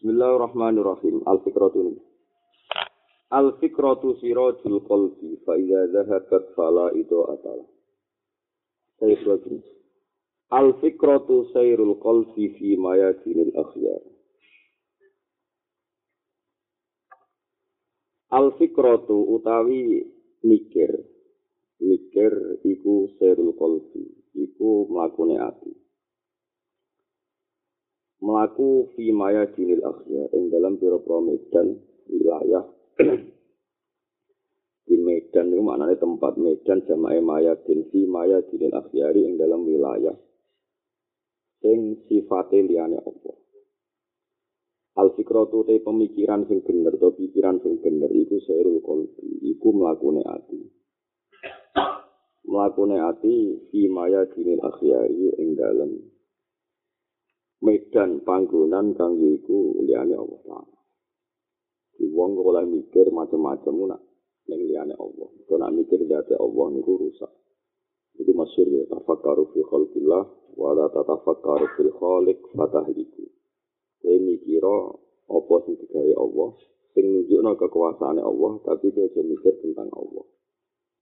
Bismillahirrahmanirrahim. Al-fikratu Al-fikratu sirajul qalbi fa idza dhahabat fala atala. Saya. Al-fikratu sayrul qalbi fi mayadinil akhyar. Al-fikratu utawi mikir. Mikir iku sayrul qalbi, iku mlakune ati. Melaku fi mayadinil akhyar ing dalam pira-pira medan wilayah di Medan itu maknanya tempat Medan jamae mayadin fi mayadinil akhyari yang dalam wilayah sing sifate liyane Allah. Al fikratu te pemikiran sing bener to pikiran sing bener iku serul qalbi iku mlakune ati. Mlakune ati fi mayadinil akhyari ing dalam medan panggonan kang iku liyane Allah Ta'ala. wong kok oleh mikir macam-macam nak ning liyane Allah. Kok nak mikir dadi Allah niku rusak. Itu masyhur ya, tafakkaru fi khalqillah wa la tatafakkaru fil khaliq fatahliku. Kowe mikira apa sing digawe Allah, sing nunjukno kekuasaane Allah, tapi kowe aja mikir tentang Allah.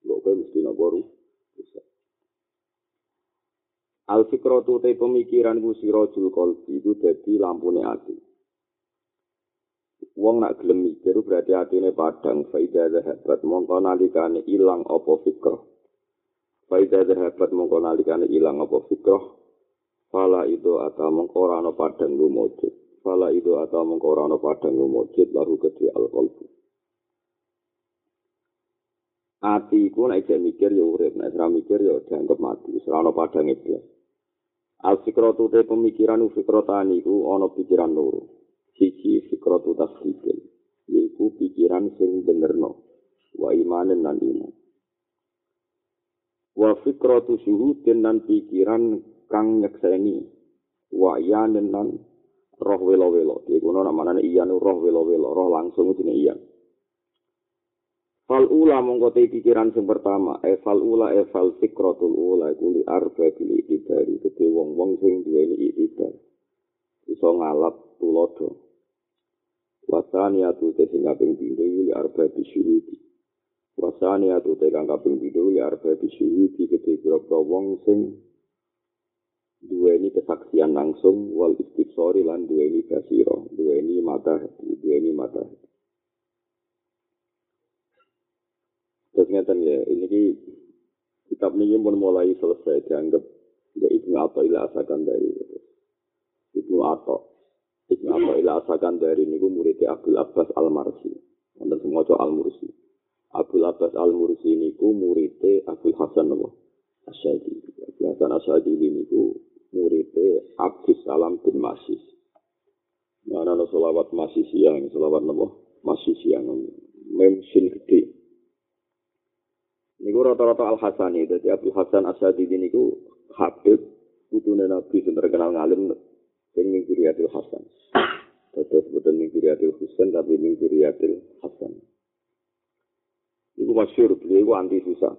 Kok kowe mesti napa rusak. Al fikratu te pemikiran ku sirajul qalbi itu dadi lampune ati. Wong nak gelem mikir berarti atine padang faida zahabat mongko nalikane ilang apa fikr. Faida zahabat mongko nalikane ilang apa fikr. Fala itu atau mongko ora ana padang lumujud. Fala itu atau mongko ora ana padang lumujud lahu kedhi al qalbu. Ati iku nek mikir ya urip, nek ora mikir ya dianggap mati, ora ana padang iblis. Al fikratu te pemikiran fikrotani iku ana pikiran loro. siji fikratu tasdikil yaiku pikiran sing benerno wa imanen lan iman. Wa fikratu syuhudin lan pikiran kang nyekseni wa iyanen lan roh welo-welo. Iku ana namane iyan roh welo-welo roh langsung jenenge iyan Fal ula mongko te pikiran sing pertama, e fal ula e fal fikratul ula iku li arba bil itibari, gede wong-wong sing duweni itibar. Iso ngalap tulodo. wasani atu te sing kaping pindho li arba bisyuhudi wasani atu te kang kaping pindho li arba bisyuhudi kete pira wong sing duweni kesaksian langsung wal istiqsori lan duweni basiro duweni mata duweni mata terus ngeten ya ini ki kitab ini pun mulai selesai dianggap ya Ibnu Atha ila asakan dari Ibnu Atha Ibnu Athaillah asakan dari niku murid Abdul Abbas Al Marsi. Wonten semua Al Mursi. Abdul Abbas Al Mursi niku murid Abdul Hasan Nabi Asyadi. Abdul Hasan Asyadi niku murid Abdul Salam bin Masis. Mana no selawat masih siang, selawat Nabi masih siang. Memsin gede. Niku rata-rata Al Hasani. Jadi Abdul Hasan Asyadi niku Habib putune Nabi sing terkenal ngalim sing ning Zuriyatil Hasan. Terus betul ning Zuriyatil Husain tapi ning Zuriyatil Hasan. Iku masyur, beliau itu anti susah.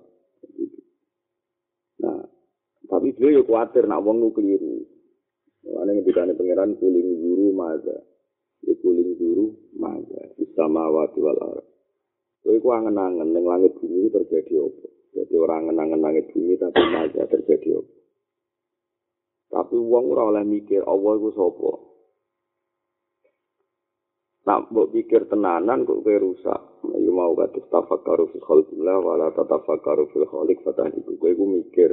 Nah, tapi beliau ya khawatir nak wong keliru. Mana yang dikane pangeran kuling guru maza. Ya kuling guru maza. Isama wati wal arab. Kowe ku angen-angen ning langit bumi terjadi apa? Jadi orang angen-angen langit bumi tapi maza terjadi apa? Tapi wong ora oleh mikir Allah iku sapa. Nak mbok pikir tenanan kok kowe rusak. Ayo mau kados tafakkaru fi khalqillah wa la tatafakkaru fil khaliq fatahdiku. Kowe iku mikir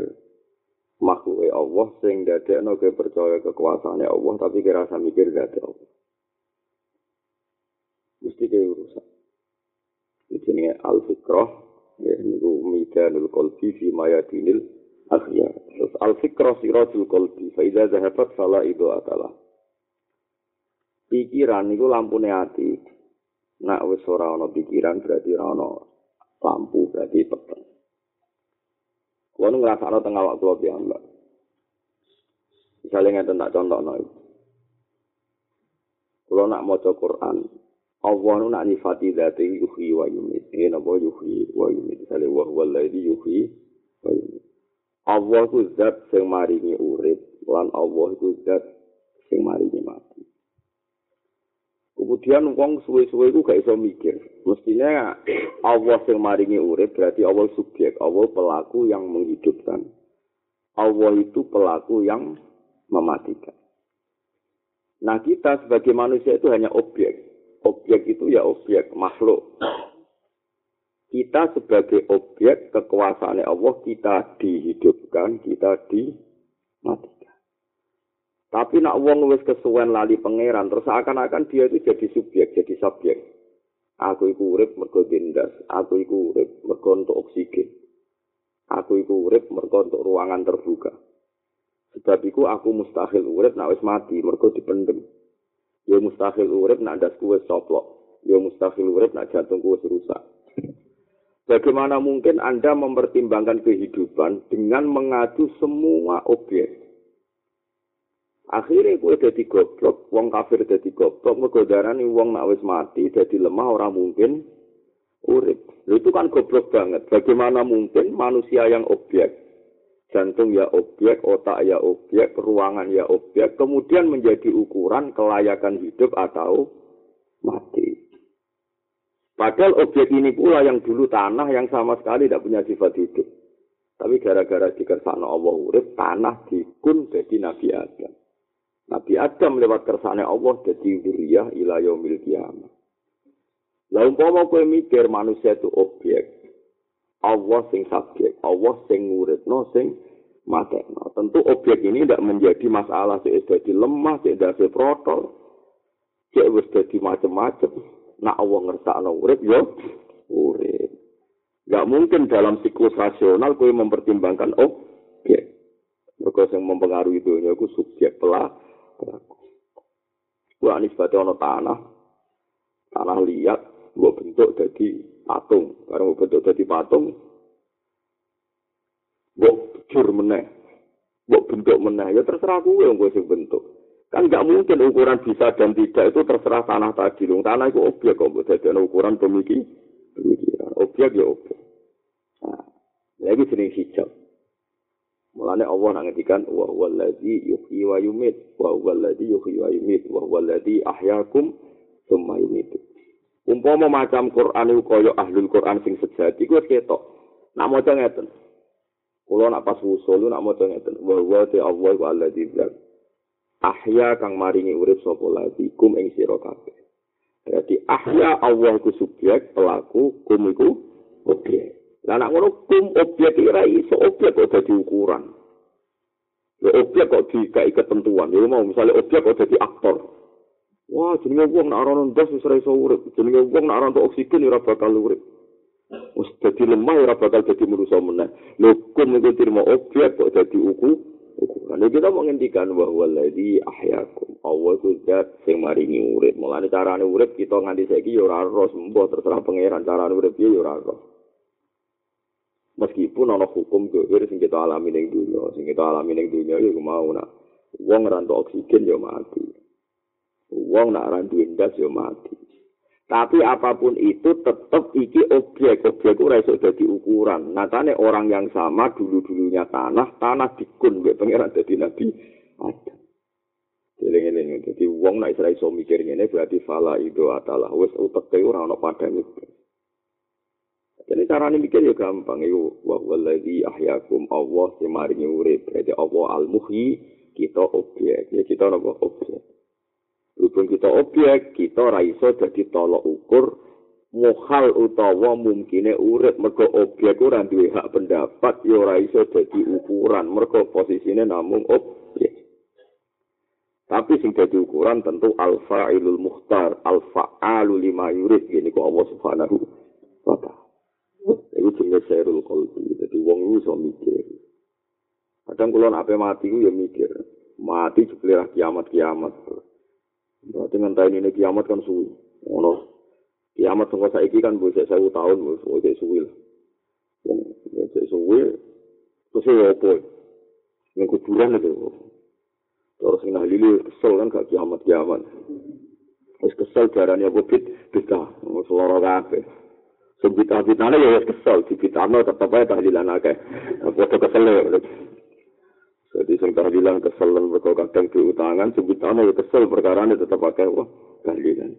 makhluk Allah sing dadekno kowe percaya kekuasaane Allah tapi kira rasa mikir dadek Allah. Mesti kowe rusak. Ini al-fikrah, ya, ini midanul qalbi fi mayadinil akhya. Terus al-fikrah sirajul qalbi fa idza zahabat fala itu atalah. Pikiran itu lampune ati. Nak wis ora ana pikiran berarti ora ana lampu berarti peteng. Kulo nu ngrasakno teng awak kula piyambak. Misalnya ngeten tak contohno iki. Kulo nak maca Quran, Allah nu nak nifati dzati yuhyi wa yumit. Ini napa yuhyi wa yumit. Misale wa huwa alladhi yuhyi wa yumit. Allah ku zat sing maringi urip lan Allah ku zat sing maringi mati. Kemudian wong suwe-suwe iku gak iso mikir. Mestinya Allah sing maringi urip berarti Allah subjek, Allah pelaku yang menghidupkan. Allah itu pelaku yang mematikan. Nah kita sebagai manusia itu hanya objek. Objek itu ya objek, makhluk. Kita sebagai objek kekuasaan Allah, kita dihidupkan, kita dimatikan. Tapi nak wong wis kesuwen lali pangeran terus akan-akan dia itu jadi subjek, jadi subjek. Aku iku urip mergo dindas, aku iku urip mergo untuk oksigen. Aku iku urip mergo untuk ruangan terbuka. Sebab iku aku mustahil urip nak wis mati mergo dipendem. Ya mustahil urip nak ndasku wis soplok. Ya mustahil urip nak jantungku wis rusak. Bagaimana mungkin Anda mempertimbangkan kehidupan dengan mengadu semua objek? Akhirnya kue jadi goblok, wong kafir jadi goblok, mergo darani wong nak wis mati jadi lemah orang mungkin urip. Itu kan goblok banget. Bagaimana mungkin manusia yang objek, jantung ya objek, otak ya objek, ruangan ya objek, kemudian menjadi ukuran kelayakan hidup atau mati. Padahal objek ini pula yang dulu tanah yang sama sekali tidak punya sifat hidup. Tapi gara-gara dikersana Allah urip, tanah dikun jadi Nabi Adam. Nabi Adam lewat kersane Allah jadi wuriyah ila yaumil kiamat. Lah umpama kowe mikir manusia itu objek, Allah sing subjek, Allah sing nguripno sing matekno. Tentu objek ini tidak menjadi masalah sing dadi lemah, sing dadi protol. Cek wis dadi macam-macam. Nak Allah ngersakno urip yo urip. Gak mungkin dalam siklus rasional kowe mempertimbangkan objek. Mereka yang mempengaruhi dunia itu subjek pelak, anis batu ono tanah, tanah liat, gua bentuk jadi patung. Karena gua bentuk jadi patung, gua jur meneh, gua bentuk meneh. Ya terserah yang gue sih bentuk. Kan nggak mungkin ukuran bisa dan tidak itu terserah tanah tadi. Lung tanah itu objek kok, jadi ukuran pemikir. Pemikiran. Objek ya objek. Nah, lagi jenis hijau. Mulane Allah nang ngendikan wa huwallazi yuhyi wa yumit wa huwallazi yuhyi wa yumit wa huwallazi ahyaakum tsumma yumit. Umpama macam Quran iku kaya ahlul Quran sing sejati iku ketok. Nak maca ngeten. Kulo nak pas usul nak maca ngeten. Wa huwa ta Allah wa allazi ahya kang maringi urip sapa lagi kum ing sira kabeh. Berarti ahya Allah ku subjek, pelaku kum iku objek. Lah nek ngono kum objek ora iso objek kok dadi ukuran. Ya objek kok dikai ketentuan. Ya mau misalnya objek kok dadi aktor. Wah, jenenge wong nek ora ndas wis ora iso urip. Jenenge wong nek ora oksigen ora bakal urip. Wis dadi lemah ora bakal dadi manusa meneh. Lho kum iku terima objek kok dadi uku. Ukuran. Ini kita menghentikan bahwa lagi ahyakum. Allah itu zat yang maringi urip. Mulanya caranya urip kita nganti saiki ya ora roh. terserah pangeran caranya urip ya ora roh. meskipun ana hukum gohir sing kita alami ning dunya sing kita alami ning dunya ya mau nak wong rantu oksigen ya mati wong nak rantu ndas ya mati tapi apapun itu tetap iki objek objek ora iso dadi ukuran natane orang yang sama dulu dulunya tanah tanah dikun mbek pangeran dadi nabi ada Eling-eling, jadi wong nak iso mikir ngene berarti fala itu adalah wis utek ora ana padane. Jadi cara ini mikir ya gampang. Itu wa walladhi ahyakum Allah si maringi urip. Berarti Allah al-muhyi kita objek. Ya kita apa objek. Walaupun kita objek, kita raiso jadi tolok ukur muhal utawa mungkine urip mergo objek ora duwe hak pendapat ya ora iso dadi ukuran mergo posisine namung objek tapi sing dadi ukuran tentu al-fa'ilul muhtar al-fa'alu lima yurid gini kok Allah subhanahu wa ta'ala Iku jenenge serul qalbi. Dadi wong iso mikir. Kadang kula nek mati ku ya mikir. Mati jebule kiamat-kiamat. Berarti ngenteni ini kiamat kan suwi. Ngono. Kiamat sing saiki kan wis 1000 tahun wis suwi. Wong wis suwi. Terus ya opo? Ning kuburan itu. Terus sing lili kesel kan gak kiamat-kiamat. Wis kesel darane apa bit bita. Wis lara kabeh. Sebita-bitane ya kesel, dibitano tetep ae tahlilan akeh. Padha kesel. Jadi sing tahlilan kesel lan mergo kadang diutangan, sebitane ya kesel perkara ini tetep akeh wah tahlilan.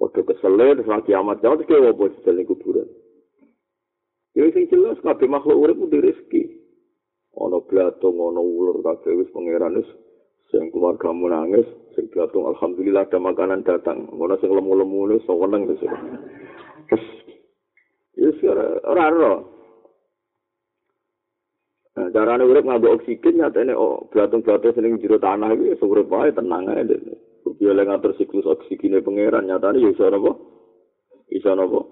padha kesele terus lagi amat jauh terus kewo bos jalan kuburan? Ya sing jelas kabeh makhluk urip kudu rezeki. Ana blatung ana ulur kabeh wis pangeran wis sing keluarga nangis sing blatung alhamdulillah ada makanan datang. Ana sing lemu-lemu wis seneng wis terus ya ora ora Nah, carane urip nganggo oksigen nyatane oh blatung-blatung sing jero tanah iki wis urip wae tenang ae. Kuwi oleh ngatur siklus oksigene pangeran nyatane ya iso napa? Iso napa?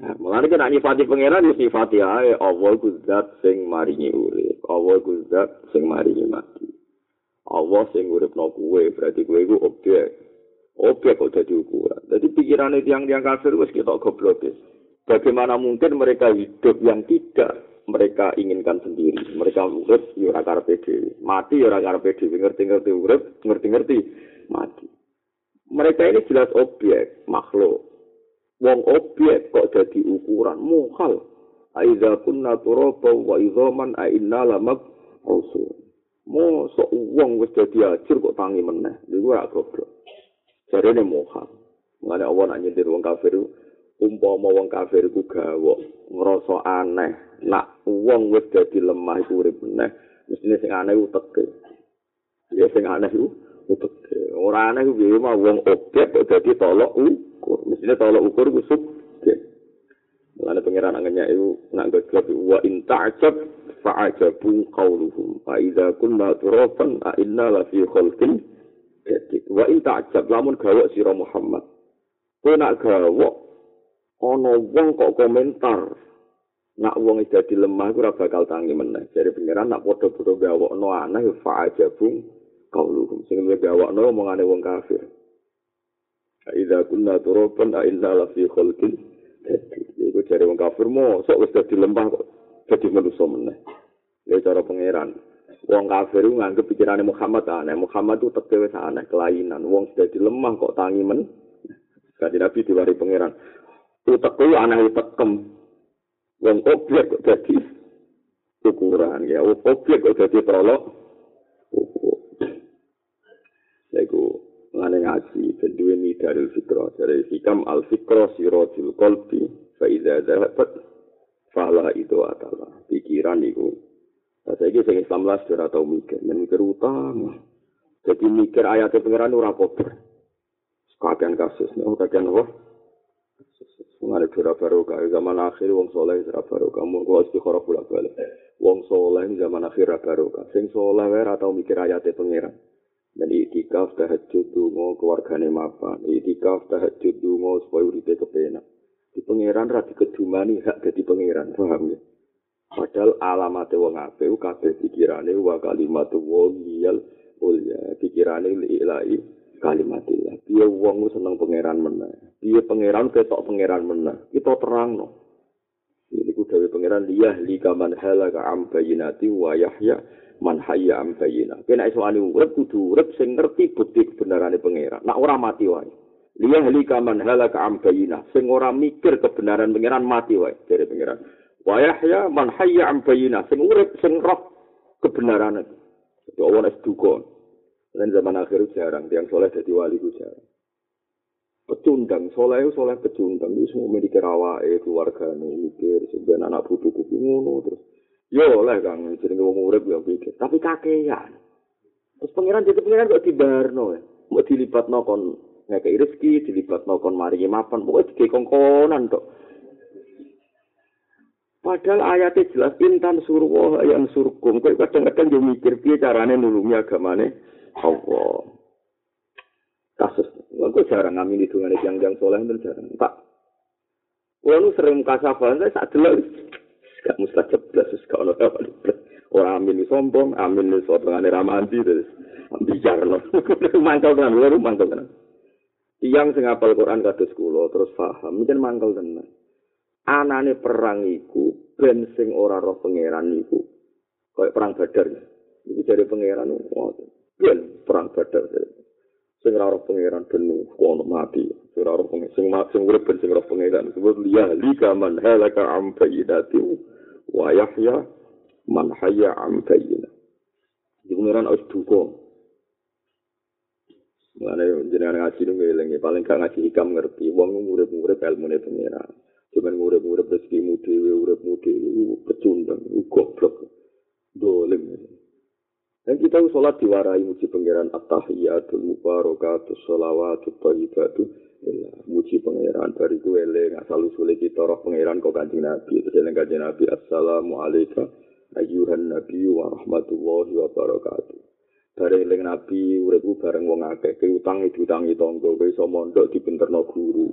Nah, mulane kan nyifati pangeran ya sifati ae Allah ku zat sing maringi urip. Allah ku zat sing maringi mati. Allah sing uripno kuwe berarti kuwe iku objek. Objek kok dadi ukuran. Dadi pikirane tiang-tiang kafir wis ketok goblok. Bagaimana mungkin mereka hidup yang tidak mereka inginkan sendiri. Mereka urip ya ora karepe dhewe. Mati ya ora karepe dhewe. Ngerti-ngerti urip, ngerti-ngerti mati. Mereka ini jelas objek, makhluk. Wong objek kok jadi ukuran muhal. Aiza kunna turaba wa idhaman a inna lamak usul. Mo sok wong wis dadi ajur kok tangi meneh. Iku ora goblok. Jarene muhal. Mengenai Allah nak nyindir wong kafir umpama wong kafir ku gawok ngrasa aneh. Nak wong wis dadi lemah iku urip meneh mestine sing aneh uteke. Ya sing aneh iku uteke. Ora aneh ku piye mah wong objek kok dadi tolok ukur. Mestine tolok ukur ku sub Mulane pangeran angenya iku nak gojlok wa in ta'jab fa'ajabu qawluhum fa idza kunna turafan a inna la fi khalqin jadid. Wa in ta'jab lamun gawok sira Muhammad. Kowe nak gawok ana wong kok komentar nak wong dadi lemah ora bakal tangi meneh. Jare pangeran nak padha-padha gawokno aneh fa aja bung kauluhum sing luwih gawokno omongane wong kafir. Aida kunna turaban a inna la fi khalqin iku jare wong kafir mo sok wis dadi lemah kok dadi manusa meneh. Lha cara pangeran wong kafir nganggep pikirane Muhammad aneh. Muhammad itu teke wis aneh kelainan. Wong dadi lemah kok tangi men Kanjeng Nabi diwari pangeran, utek kuwi aneh utekem. Wong objek kok dadi ukuran ya, objek kok dadi prolog. Lego ngene ngaji benduwe ni dari fikra. Dari hikam al siratul qalbi fa idza dhahabat fala itu adalah pikiran itu saya ini sing Islam lah sudah tahu mikir. Dan mikir utang. Jadi mikir ayatnya pengiran ora kober kagian kasus. Nih kagian apa Mengenai dura barokah, zaman akhir wong soleh dura barokah. Mun kula istikharah pula balik. Wong soleh zaman akhir dura barokah. Sing soleh wae atau mikir ayate pangeran. Dan itikaf tahajud dungo keluargane mapan. Itikaf tahajud dungo supaya uripe kepenak. Di pangeran ra dikedumani hak dadi pangeran, paham ya? Padahal alamate wong apik kabeh pikirane wa kalimatu wa liyal ulya. Pikirane ilahi kalimatillah. Piye wong seneng pangeran meneh. Piye pangeran ketok pangeran meneh. Kita terangno. Ini ku dawuh pangeran liyah li kaman halaka am bayinati wa yahya man hayya am bayina. Kena iso ani urip kudu urip sing ngerti bukti kebenarane pangeran. Nak ora mati wae. Liyah li kaman halaka am bayina. Sing ora mikir kebenaran pangeran mati wae dari pangeran. Wa yahya man hayya am bayina. Sing urip sing roh kebenaran. Jadi Allah es dukon. Dan zaman akhir jarang, yang soleh jadi wali itu jarang. Pecundang, soleh itu soleh pecundang. Itu semua mikir awake, keluarga mikir, sebenarnya anak butuh kuku ngono, terus. Yo oleh kang, jadi ngomong urip ya pikir. Tapi kakean. Terus pangeran jadi pangeran kok dibarno ya. Mau dilipat nokon ngekei rezeki, dilipat nokon mari mapan, pokoknya dikei kongkonan tok. Padahal ayatnya jelas intan surwa yang surkum. Kau kadang-kadang yo mikir piye carane nulungi agamane. Allah. Kasus, aku jarang ngamin itu ngene yang yang soleh itu jarang. Pak, Kalau sering kasafan saya saat dulu gak mustajab belas, gak ono apa Orang amin sombong, amin ini sombong ane ramanti bicar loh. Mangkal kan, lu mangkal kan. Tiang sing apal Quran kados kula terus paham, mungkin mangkal tenan. Anane perang iku ben sing ora roh pangeran iku. Kayak perang Badar. Iku dari pangeran ngoten. Yen perang badar sing ora pangeran denu kono mati sing ora pangeran sing mati sing urip sing ora pangeran sebut liya lika man halaka am fayyidati wa yahya man hayya am fayyina di pangeran os duko Mulane jenengan ngaji nu ngeling paling gak ngaji hikam ngerti wong urip-urip ilmune pangeran. Cuman urip-urip rezekimu dhewe, uripmu dhewe pecundang, goblok. Dolim. Dan kita sholat diwarai muji pangeran at-tahiyatul mubarakatus sholawatut thayyibatu muji pangeran. Dari gue eling asal usule kita roh pangeran kok kanjeng nabi. Terus kanjeng nabi assalamu alaikum ayyuhan nabi wa rahmatullahi wa barakatuh. Dari eling nabi uripku bareng wong akeh ke utang diutangi tangga kowe iso mondok dipinterno guru.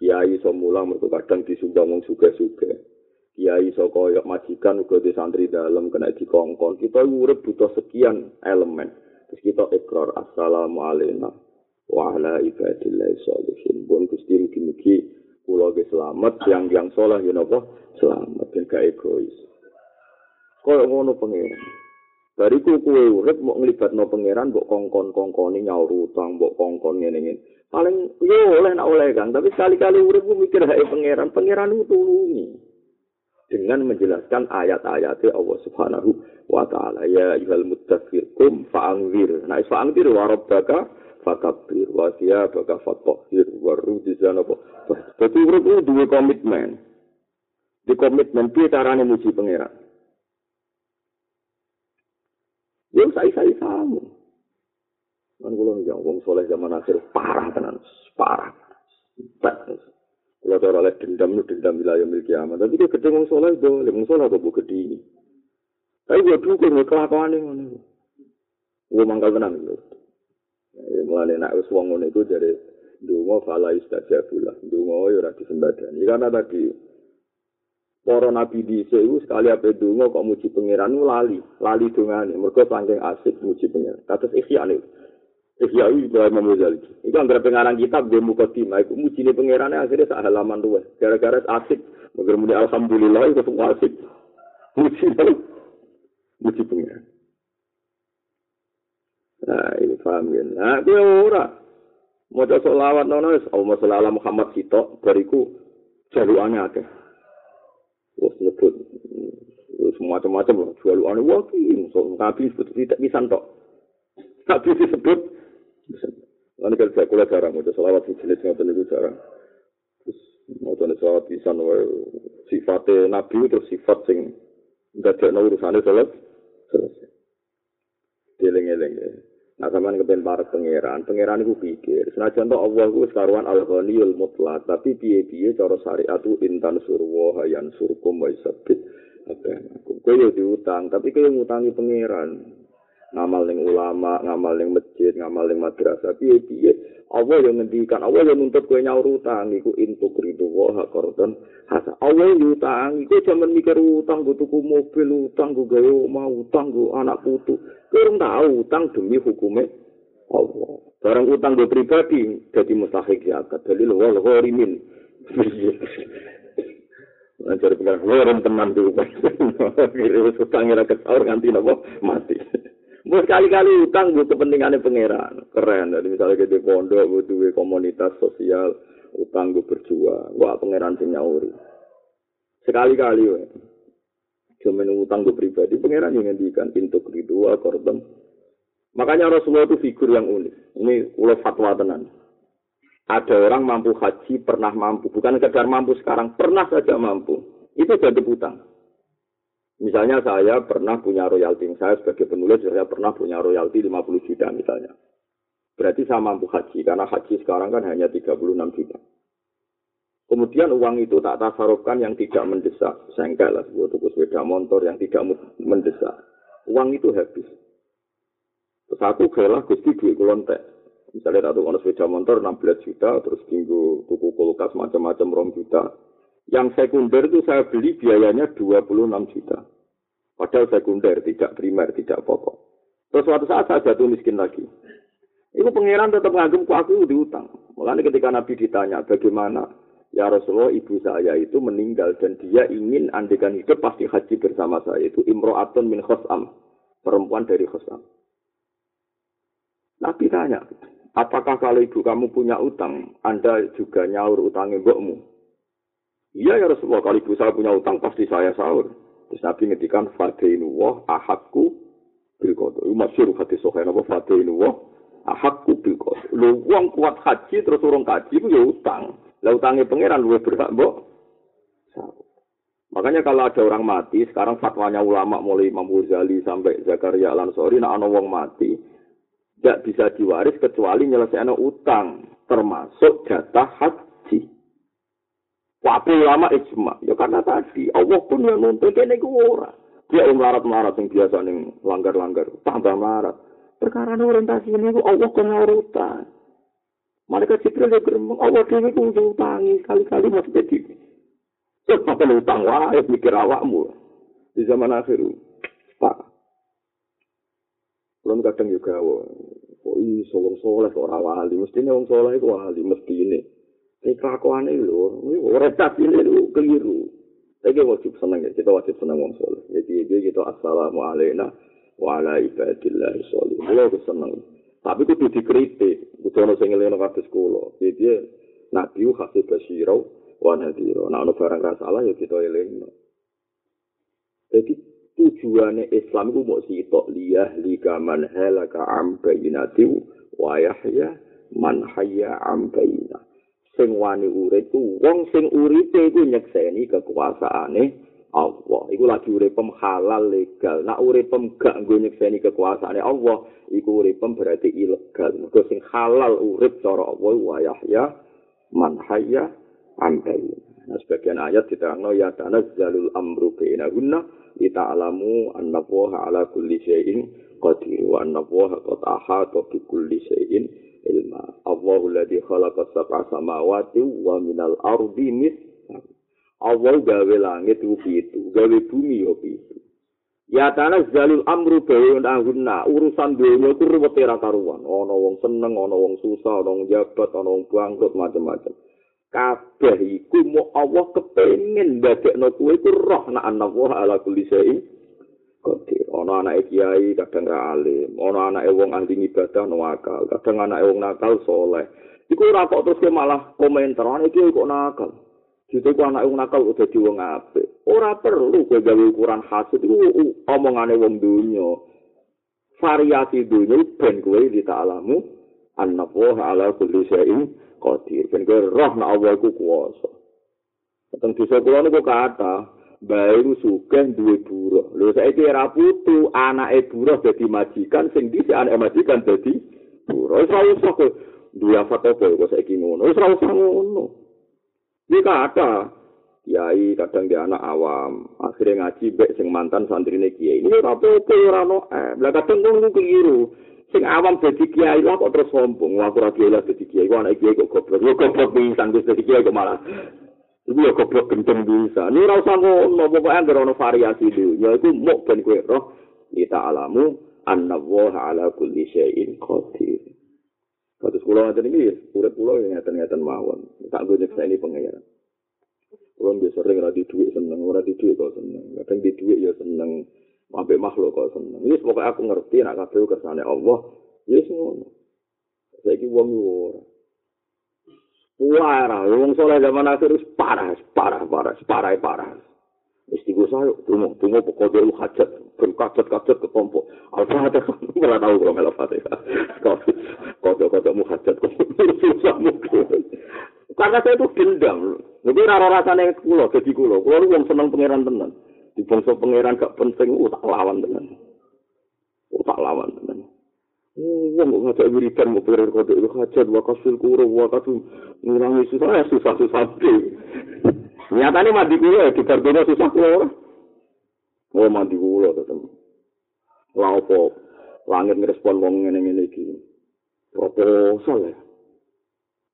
Kiai iso mulang mergo kadang disumbang wong sugih-sugih kiai iso koyo majikan uga di santri dalam kena dikongkon. Kita urip butuh sekian elemen. Terus kita ikrar assalamu alaikum wa ala ibadillah sholihin. Pun gusti mugi-mugi kula ge selamat yang yang saleh ya napa? Selamat ben gak egois. Koyo ngono pengen Bariku kue urip mau ngelibat no pangeran, mbok kongkon kongkoni nyaur utang, mbok kongkon ngene ngene. Paling yo oleh nak oleh kan, tapi sekali kali urip mikir hai pangeran, pangeran itu tulungi dengan menjelaskan ayat-ayatnya Allah Subhanahu wa taala. Ya ayyuhal muttaqir kum nah fa'angwir wa rabbaka fakabbir. Wa thiyabaka fatahhir. Wa rujzana apa urip duwe komitmen. Di komitmen piye carane muji pangeran. Yo saya-saya kamu. Kan kula njang wong soleh zaman akhir parah tenan, parah. Kalau cara oleh dendam itu dendam wilayah milik kiamat. Tapi dia gede wong soleh itu, wong soleh kok gede ini. Tapi gue dukung gue kelakuan ini. Gue mangkal tenang itu. Mulai nak wis wong ngono iku dari dungo fala istajabullah. Dungo ya ora disembadani. Karena tadi para nabi di sewu sekali apa dungo kok muji pangeran lali lali dongane mergo saking asik muji pangeran kados ikhya ikhya Ibrahim Muzali itu anggere pengarang kitab gue muka timah itu muji pangeran akhirnya sak halaman dua gara-gara asik. Muni alhamdulillah itu semua asik. Muji muji pangeran nah ini paham ya. Nah gue ora. Mau solawat nono Allah Muhammad Sito bariku jaluannya akeh. Wah nyebut. Semacam-macam ane wah ki so nabi disebut tidak bisa tok. Nabi disebut Lalu kalau saya kuliah jarang, mau selawat di jenis nggak itu jarang. Terus mau selawat bisa sifatnya nabi terus sifat sing nggak ada urusannya selesai. Selesai. Dieling-eling ya. Nah, sama kepen para pangeran, pangeran itu pikir. Senajan to Allah itu sekaruan al-ghaniyul mutlak, tapi piye-piye cara syariat itu intan surwa hayan surkum wa isabit. Kowe yo diutang, tapi kowe ngutangi pangeran. Ngamal ning ulama, ngamal ning masjid, ngamal ning madrasah, piye-piye. Allah yang ngendikan, Allah yang nuntut kowe nyaur utang iku intuk ridu wa qardon hasa. Allah yang utang, iku jaman mikir utang, go tuku mobil utang, go gawe omah utang, go anak putu. Kurang tahu utang demi hukumnya Allah. Barang utang gue pribadi jadi mustahik zakat. Dalil wal ghorimin. Lancar pengen lorong teman tuh. Kira utang ngira ketaur nganti nopo mati. Buat kali-kali utang gue kepentingannya pangeran. Keren. Jadi misalnya kita pondok, gue duwe komunitas sosial, utang gue berjuang. Wah pangeran sing nyauri. Sekali-kali, cuma utang gue pribadi pangeran yang ngendikan pintu kedua korban makanya Rasulullah itu figur yang unik ini ulah fatwa tenan ada orang mampu haji pernah mampu bukan sekedar mampu sekarang pernah saja mampu itu jadi utang misalnya saya pernah punya royalti saya sebagai penulis saya pernah punya royalti 50 juta misalnya berarti saya mampu haji karena haji sekarang kan hanya 36 juta Kemudian uang itu tak tasarufkan yang tidak mendesak. Sengkel lah, sebuah tuku sepeda motor yang tidak mendesak. Uang itu habis. Terus aku galah gusti duit kulontek. Misalnya tak tukang sepeda motor 16 juta, terus tinggu tuku kulkas macam-macam rom juta. Yang sekunder itu saya beli biayanya 26 juta. Padahal sekunder, tidak primer, tidak pokok. Terus suatu saat saya jatuh miskin lagi. Itu pangeran tetap ngagum aku diutang. Makanya ketika Nabi ditanya bagaimana Ya Rasulullah, ibu saya itu meninggal dan dia ingin andekan hidup pasti haji bersama saya. Itu imro'atun min khosam. Perempuan dari khosam. Nabi tanya, apakah kalau ibu kamu punya utang, Anda juga nyaur utangnya mbokmu? Iya ya Rasulullah, kalau ibu saya punya utang pasti saya sahur. Terus Nabi ngedikan, Fadainuwah ahadku bilkodo. Itu masyur hadis sohain apa? Fadainuwah qadhi. Lho wong kuat haji terus urung kaji ku ya utang. Lah utange pangeran luwih berhak mbok. Makanya kalau ada orang mati, sekarang fatwanya ulama mulai Imam Ghazali sampai Zakaria Al-Ansori, nah ana wong mati, tidak bisa diwaris kecuali nyelesaikan utang, termasuk jatah haji. Wabe ulama ijma, ya karena tadi Allah pun yang nuntut kene ku ora. Dia yang melarat-melarat yang biasa ning langgar-langgar, tambah melarat. Perkara orientasi ini ku Allah kena urutan. Mereka Jibril ya geremeng, Allah dhewe ku utangi kali-kali masih jadi. Terus apa utang wae mikir awakmu. Di zaman akhir. Pak. Belum kadang juga, oh iya, solong soleh orang wali. Mesti ini orang soleh itu wali, mesti kelakuan ini loh, ini retak ini loh, keliru. Tapi wajib senang ya, kita wajib senang orang soleh. Jadi dia gitu, assalamualaikum wa ala ibadillahi soleh. Kalau aku senang. Tapi itu dikritik. Itu orang yang ngelih ngelih sekolah. Jadi Nabi hasil basyirau, wa nadhira. Nah, ono barang ra salah ya kita elingno. Jadi tujuannya Islam itu mau sitok liyah halaka am bayinati wa yahya man hayya am bayina. Sing wani urip ku wong sing uripe iku nyekseni kekuasaane Allah. Iku lagi uripem halal legal. Nak uripem gak nggo nyekseni kekuasaane Allah, iku uripem berarti ilegal. Mergo sing halal urip cara Allah wa yahya man hayya ambai. Nah, sebagian ayat diterangno ya tanazzalul amru bainahunna li ta'lamu anna Allaha ala kulli syai'in qadir wa anna Allaha qad ahata bi kulli syai'in ilma. Allahu alladhi khalaqa sab'a samawati wa minal ardi mithlan. Allah gawe langit ku pitu, gawe bumi yo pitu. Ya tanazzalul amru bainahunna urusan dunya ku ruwet ra karuan. Ana wong seneng, ana wong susah, ana wong jabat, ana wong bangkrut macam-macam. kabeh iku mau Allah kepengin ndadekno kuwe iku roh nak ana ala kulli syai'in qadir ana anake kiai kadang ra alim. Ana anake wong ahli ibadah no akal. Kadang anake wong nakal soleh. Iku ora kok terus malah komentar ana iki kok nakal? Jadi ku anak wong nakal udah di wong apik. Ora perlu kowe gawe ukuran hasil iku omongane wong donya. Variasi donya ben kowe ditalamu annahu ala kulli syai'in qadir. Ben kowe roh nek Allah iku kuwasa. Teng desa kula niku kata baru sugih duwe buruh lho saiki ora putu anake buruh dadi majikan sing dhisik anake majikan dadi buruh ora usah kok duwe foto kok saiki ngono? Ora usah ngono. Iki kata Kiai kadang dia anak awam, akhirnya ngaji bek sing mantan santri ini kiai. Ini apa-apa ora no, eh, lah kadang ngono keliru. sing awam dadi kiai lah kok terus sombong. Wah ora kiai lah dadi kiai. Kok anak kiai kok goblok. Yo goblok pisan wis dadi kiai kok malah iku yo goblok gendeng bisa ini ora usah ngono pokoke anggere ono variasi dhewe ya iku mok ben kowe roh kita alamu anna wa ala kulli syai'in qadir Kados kula ngaten iki urip kula yang ngaten-ngaten mawon tak go nyeksa ini pengayaran Kulo nggih sering ora di dhuwit seneng, ora di dhuwit kok seneng. Kadang di dhuwit ya seneng, Sampai makhluk kok seneng. Ini pokoknya aku ngerti nak kabeh kersane Allah. Ya ngono. Saiki wong ora. Wara, wong soleh zaman akhir wis parah, parah, parah, parah, parah. Wis tigo saya, tunggu, tunggu pokok dulu hajat, berkacat kacat ke kelompok. Alfa ada, nggak tahu kalau melalui fatihah. Kode kode mu hajat, susah. Karena saya itu dendam. Jadi rara rasanya kulo, jadi kulo. Kulo itu seneng pangeran tenan. di bangsa pangeran gak penting oh tak lawan tenan oh tak lawan tenan wong kok ngajak wiridan mau pangeran kode itu hajat wakasil kuro wakasil ngurangi susah ya susah susah. Nyatanya mandi kulo ya di kartunya susah kulo. Oh mandi kulo tetep. Lah apa? Langit ngerespon wong ngene-ngene iki. Proposal ya.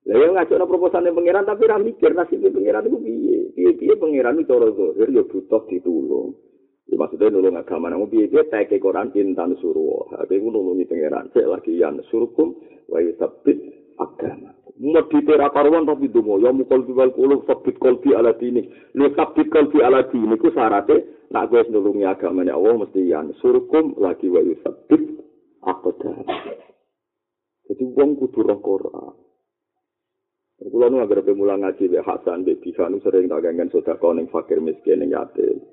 Lah yo ngajak proposal pangeran tapi ra mikir nasib pangeran iku piye. Piye-piye pangeran iku cara zahir yo butuh ditulung. Ya maksudnya nulung agama namun piye-piye teke Quran intan suruh. Tapi ku nulungi pangeran cek lagi yan surkum wa yusabbit agama. Mati tera karuan tapi dungo ya mukol biwal kuluk sabit kolbi ala dini. Lu sabit kolbi ala dini ku syaratnya nak gue nulungi agama Allah mesti yan surkum lagi wa yusabbit agama. Jadi wong kudu roh Quran. Kulo nu agar pemula ngaji be Hasan be Bisa nu sering tak gangen sudah koning fakir miskin yang yatim.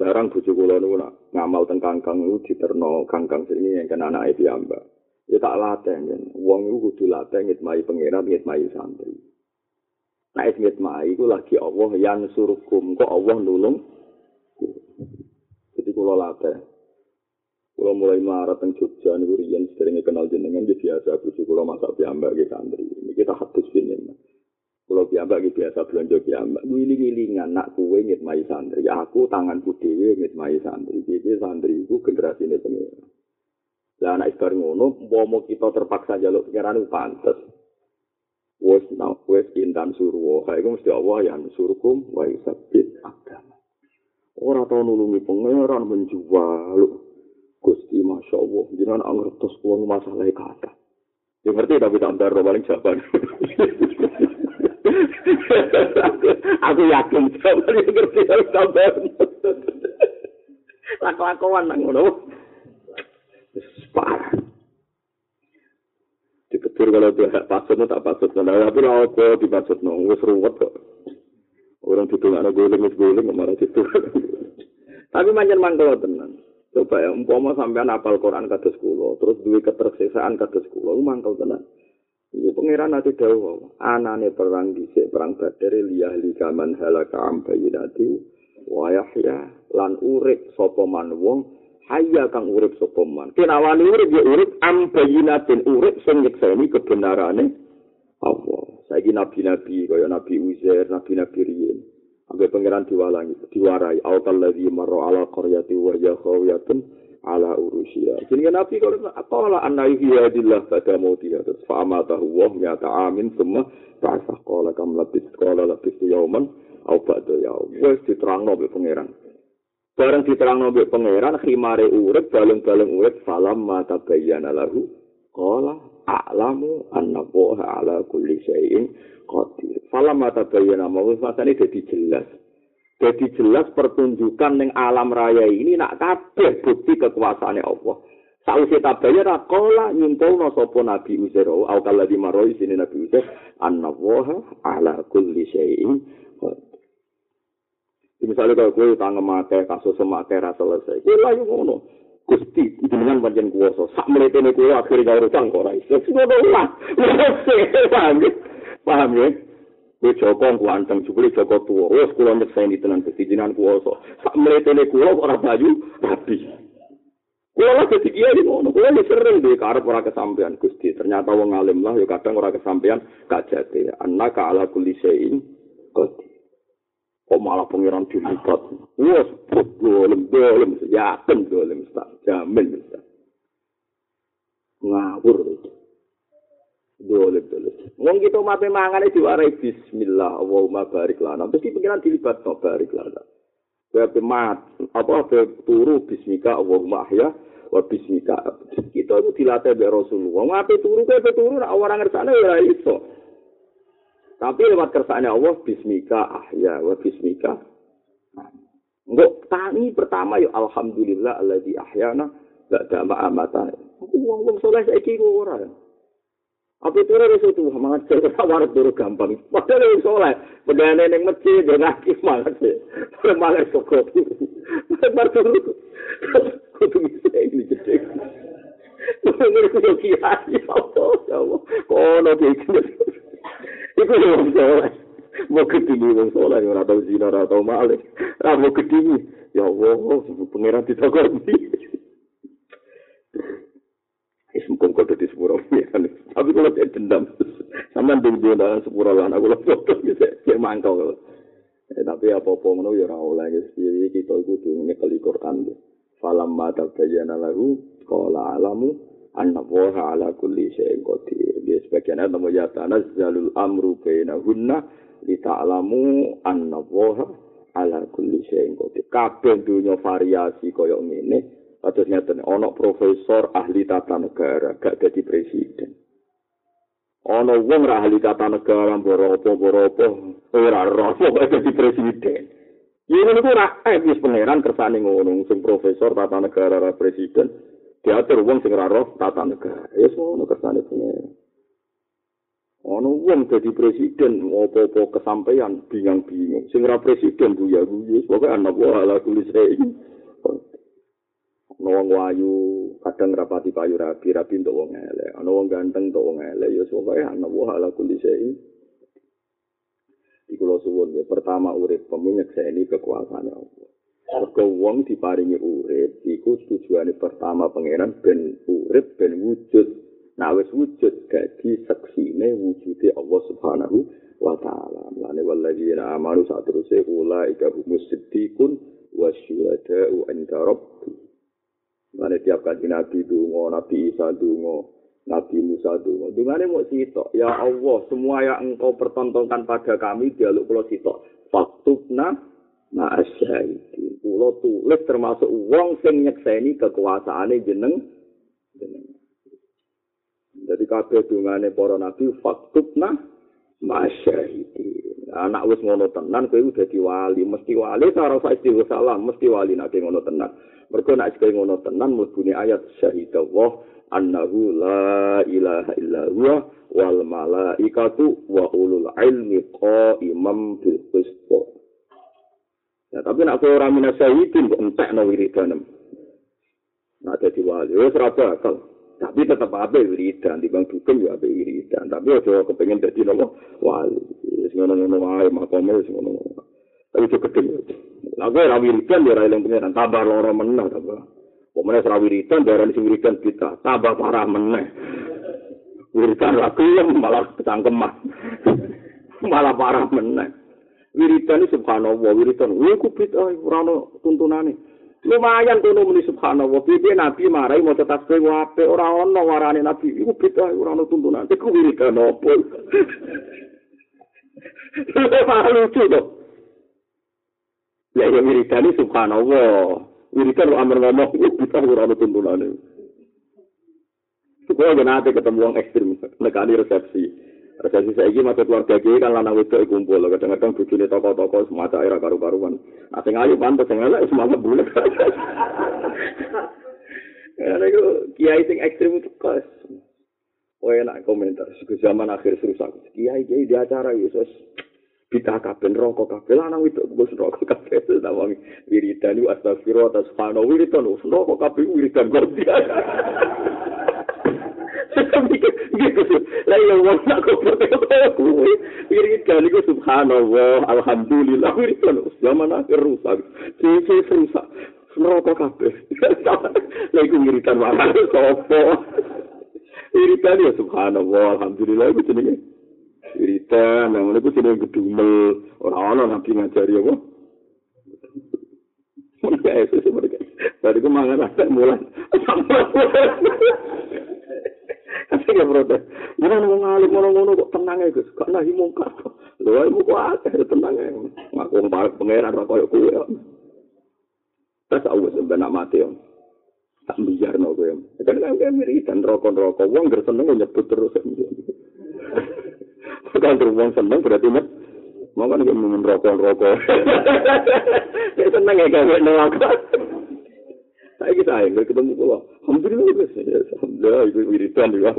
Sekarang bujuk kulo nu nak ngamal teng kangkang nu diterno kangkang sini yang kena anak itu amba. Ya tak latih kan. Wong iku kudu latih ngitmai pangeran, ngitmai santri. Nah, ngitmai iku lagi Allah yang suruhkum. Kok Allah nulung? Jadi kula latih. Kula mulai marah teng Jogja niku riyen sering kenal jenengan di biasa bojo kula masak piyambak ke santri. Ini kita hadis ini. Kula piyambak iki biasa belanja piyambak. Ngiling-ngilingan nak kuwe ngitmai santri. Aku tanganku dhewe ngitmai santri. Jadi santri iku generasine pangeran. Lah anak ibar ngono, umpama kita terpaksa jaluk pengiran itu pantes. Wes nang wes intan suruh, kayak mesti Allah yang suruhkum wa yusabit agama. Ora tau nulungi pengeran menjual. Gusti Masya Allah, jangan ngertos uang masalah kata. Ya ngerti tapi tak paling jawaban. Aku yakin yang ngerti harus tambah. Lak-lakuan nang ngono. parah. Diketur kalau dia tak pasut, tak pasut. Tapi lah apa dipasut, no. Wes ruwet kok. Orang itu nggak ada guling, wes guling, marah itu. tapi manjan mangkal tenan. Coba ya, umpama sampean apal Quran kados kula, terus duwe ketersesaan kados kula, mangkal tenan. Ini pengiran nanti dawa, anane perang dhisik perang Badar liyah likaman halaka ambayinati wa yahya lan urip sapa man wong hayya kang urip sapa man. Kenawani urip ya urip am bayinatin urip sing nyekseni kebenarane Allah. Saiki nabi-nabi kaya Nabi Uzair, nabi-nabi riyen. Ambe pangeran diwalangi, diwarai autal ladzi marra ala qaryati wa ya khawiyatun ala urusiya. Jenenge nabi kalau qala anna yuhiyadillah pada mautiha terus fa amatahu wa mi'ata amin semua ta'asa qala kam labis qala labis yauman au ba'da yaum. Wes diterangno be pangeran. Bareng diterangno mbek pangeran khimare urip balung-balung urip salam mata bayyana lahu qala a'lamu allaha ala kulli syai'in qadir. Salam mata bayyana mau masane dadi jelas. Jadi jelas pertunjukan ning alam raya ini nak kabeh bukti kekuasaane Allah. Sausi tabayar akola nyimpulno sapa Nabi Uzair au kala di maroi sini Nabi Uzair anna ala kulli syai'in. Misalnya kalau gue utang memakai kasus semakai rasa selesai, gue layu ngono. Gusti, dengan panjang kuasa, sak meletene gue akhirnya gak utang kok. Semua lah, paham ya? Paham ya? Gue Joko kuanteng, jubli Joko tua. Oh, sekolah nyeksain di tenan Gusti jinan kuasa. Sak meletene gue orang bayu rapi. Gue lah ketiga di ngono, gue lah sering deh karep orang kesampean Gusti. Ternyata wong alim lah, ya kadang orang kesampean gak jadi. Anak ala kulisein, Gusti. kok malah pengiran dilibat. Wes, dolem, dolem, yakin dolem, jamin. Ngawur itu. Dolem. Wong kita mati mangane diwarai bismillah, Allahumma barik lana. Terus di pengiran dilibat, no barik lana. Berarti mat, apa, turu bismika, Allahumma ahya, wa bismika. Kita itu dilatih dari Rasulullah. Ngapain turu, kayak turu, orang ngersana ya iso. Tapi lewat kersane Allah bismika ahya wa bismika. Enggak tani pertama ya alhamdulillah alladzi ahyana ba'da ma amata. Wong wong saleh saiki ora. Apa itu harus itu semangat saya tawar turu gampang. Padahal yang soleh, pedane neng masjid dan ngaji semangat sih. Semangat sokot. Semangat turu. Kudu ini gede. Menurut saya kiai, ya ya Allah. Kono kayak Iku yo soleh. Mau ketemu wong soleh ora tau zina ora tau malik. Ra mau ketemu. Ya Allah, pangeran ditokoni. Wis mungkin kok dadi sepuro Tapi kalau dia dendam, ding dia dalam sepuro lan aku lho bisa dia mangkal. Eh, tapi apa-apa ngono ya ora oleh guys. kita kudu nyekel Quran. Falam mata bayyana lahu qala alamu anna wa ala kulli syai'in qadir. Ya sebagian nama ya tanazzalul amru bainahunna li ta'lamu anna wa ala kulli syai'in qadir. Kabeh dunya variasi kaya ngene. Atus ngeten ana profesor ahli tata negara gak dadi presiden. Ana wong ra ahli tata negara boropo-boropo ora roh kok dadi presiden. Yen ngono ku ra eh wis pangeran kersane ngono sing profesor tata negara ra presiden. diatur wong sing ora roh tata negara. Ya ngono kersane pengen. Ono wong dadi presiden opo-opo kesampaian bingung-bingung. Sing ora presiden bu ya bu ya pokoke anak wae ala tulis rek. Ono wong wayu kadang rapati payu rabi rabi untuk wong elek. Ana wong ganteng untuk wong elek ya pokoke ana. Wa ala kulli syai. Iku lo suwun ya. Pertama urip pemunyek ini kekuasaan Allah. Mergo wong diparingi urip iku tujuane pertama pangeran ben urip ben wujud. Nah wis wujud dadi seksine wujude Allah Subhanahu wa taala. Lane walladzina amanu satruse ulaika humus siddiqun wasyuhada'u inda rabbi. Lane tiap kanji Nabi dungo, Nabi Isa dungo, Nabi Musa dungo. Dungane mau sitok. Ya Allah, semua yang engkau pertontonkan pada kami, dialog pulau sitok. Faktubna ma'asyahidin. Pulau tulis termasuk wong sing nyekseni kekuasaane jeneng. jeneng. Jadi kabeh dungane para nabi faktubna masyahidi. Anak wis ngono tenan kowe udah wali, mesti wali cara sak salam, mesti wali nek ngono tenan. Mergo nek kowe ngono tenan mlebune ayat syahidallah annahu la ilaha illa huwa wal malaikatu wa ulul ilmi qaimam bil qist. Ya, tapi kowe ora minasyahidin kok entekno wiridan. Nak dadi wali wis ora bakal. Tapi tetap apa wiridan, di bang dukung ya apa wiridan. Tapi aja kepengen jadi nopo wali. Ngono ngono wae makome ngono. Tapi itu. Lah gue ra wiridan ya eling pengiran tambah loro meneh tambah. Pemene ra wiridan darah sing wiridan kita tambah parah meneh. Wiridan ra yang malah ketangkeman. malah parah meneh. Wiridan subhanallah, wiridan. Iku bid'ah ora ono tuntunane. Lumayan kono muni subhanallah piye nabi marai mau tetap kowe wape ora ono warane nabi iku beda ora ono tuntunan iku wiridan opo Malu lucu to. Ya ya wiridan subhanallah. Wiridan amar ngomong iku beda ora ono tuntunane. Kau nanti ketemu orang ekstrim, nekani resepsi. Resepsi saya ini masuk keluarga gue kan lanang itu kumpul. Kadang-kadang bujuni toko-toko semata era karu-karuan. Nah, sing ayu pantas, sing elek semangat bulat. Karena itu kiai sing ekstrim itu kos. Oh enak komentar. Ke zaman akhir rusak. Kiai kiai di acara Yesus. Bita kabel rokok kabel lanang itu bos rokok kabel itu namanya wiridan itu astagfirullah atas fano wiridan rokok kabel wiridan gitu lah ya wong nak kuwi wiridan iku subhanallah alhamdulillah. Wiridan zaman akhir rusak. Sisi rusak. Neraka kabeh. Lah iku wiridan wae sapa? Wiridan ya subhanallah alhamdulillah iku jenenge. Wiridan nang ngono iku jenenge gedumel. Ora ana nabi ngajari apa? Mereka itu sebenarnya. Dari kemangan ada mulai. Tapi ya protes. Mana mau ngalih ngono-ngono kok tenang ya. Kok nahi mungkar. Lho ae muko akeh tenang ya. Ngaku mbak pangeran ra koyo kuwe. Terus aku sebenarnya mati ya. Tak biar no gue. Kan kan kan wiridan rokok-rokok. Wong ger seneng nyebut terus. Kan terus wong seneng berarti met. Mau kan gue minum rokok-rokok. Ya seneng ya kan neraka. Saya kita yang ketemu pulau. Alhamdulillah, alhamdulillah, itu wiridan juga.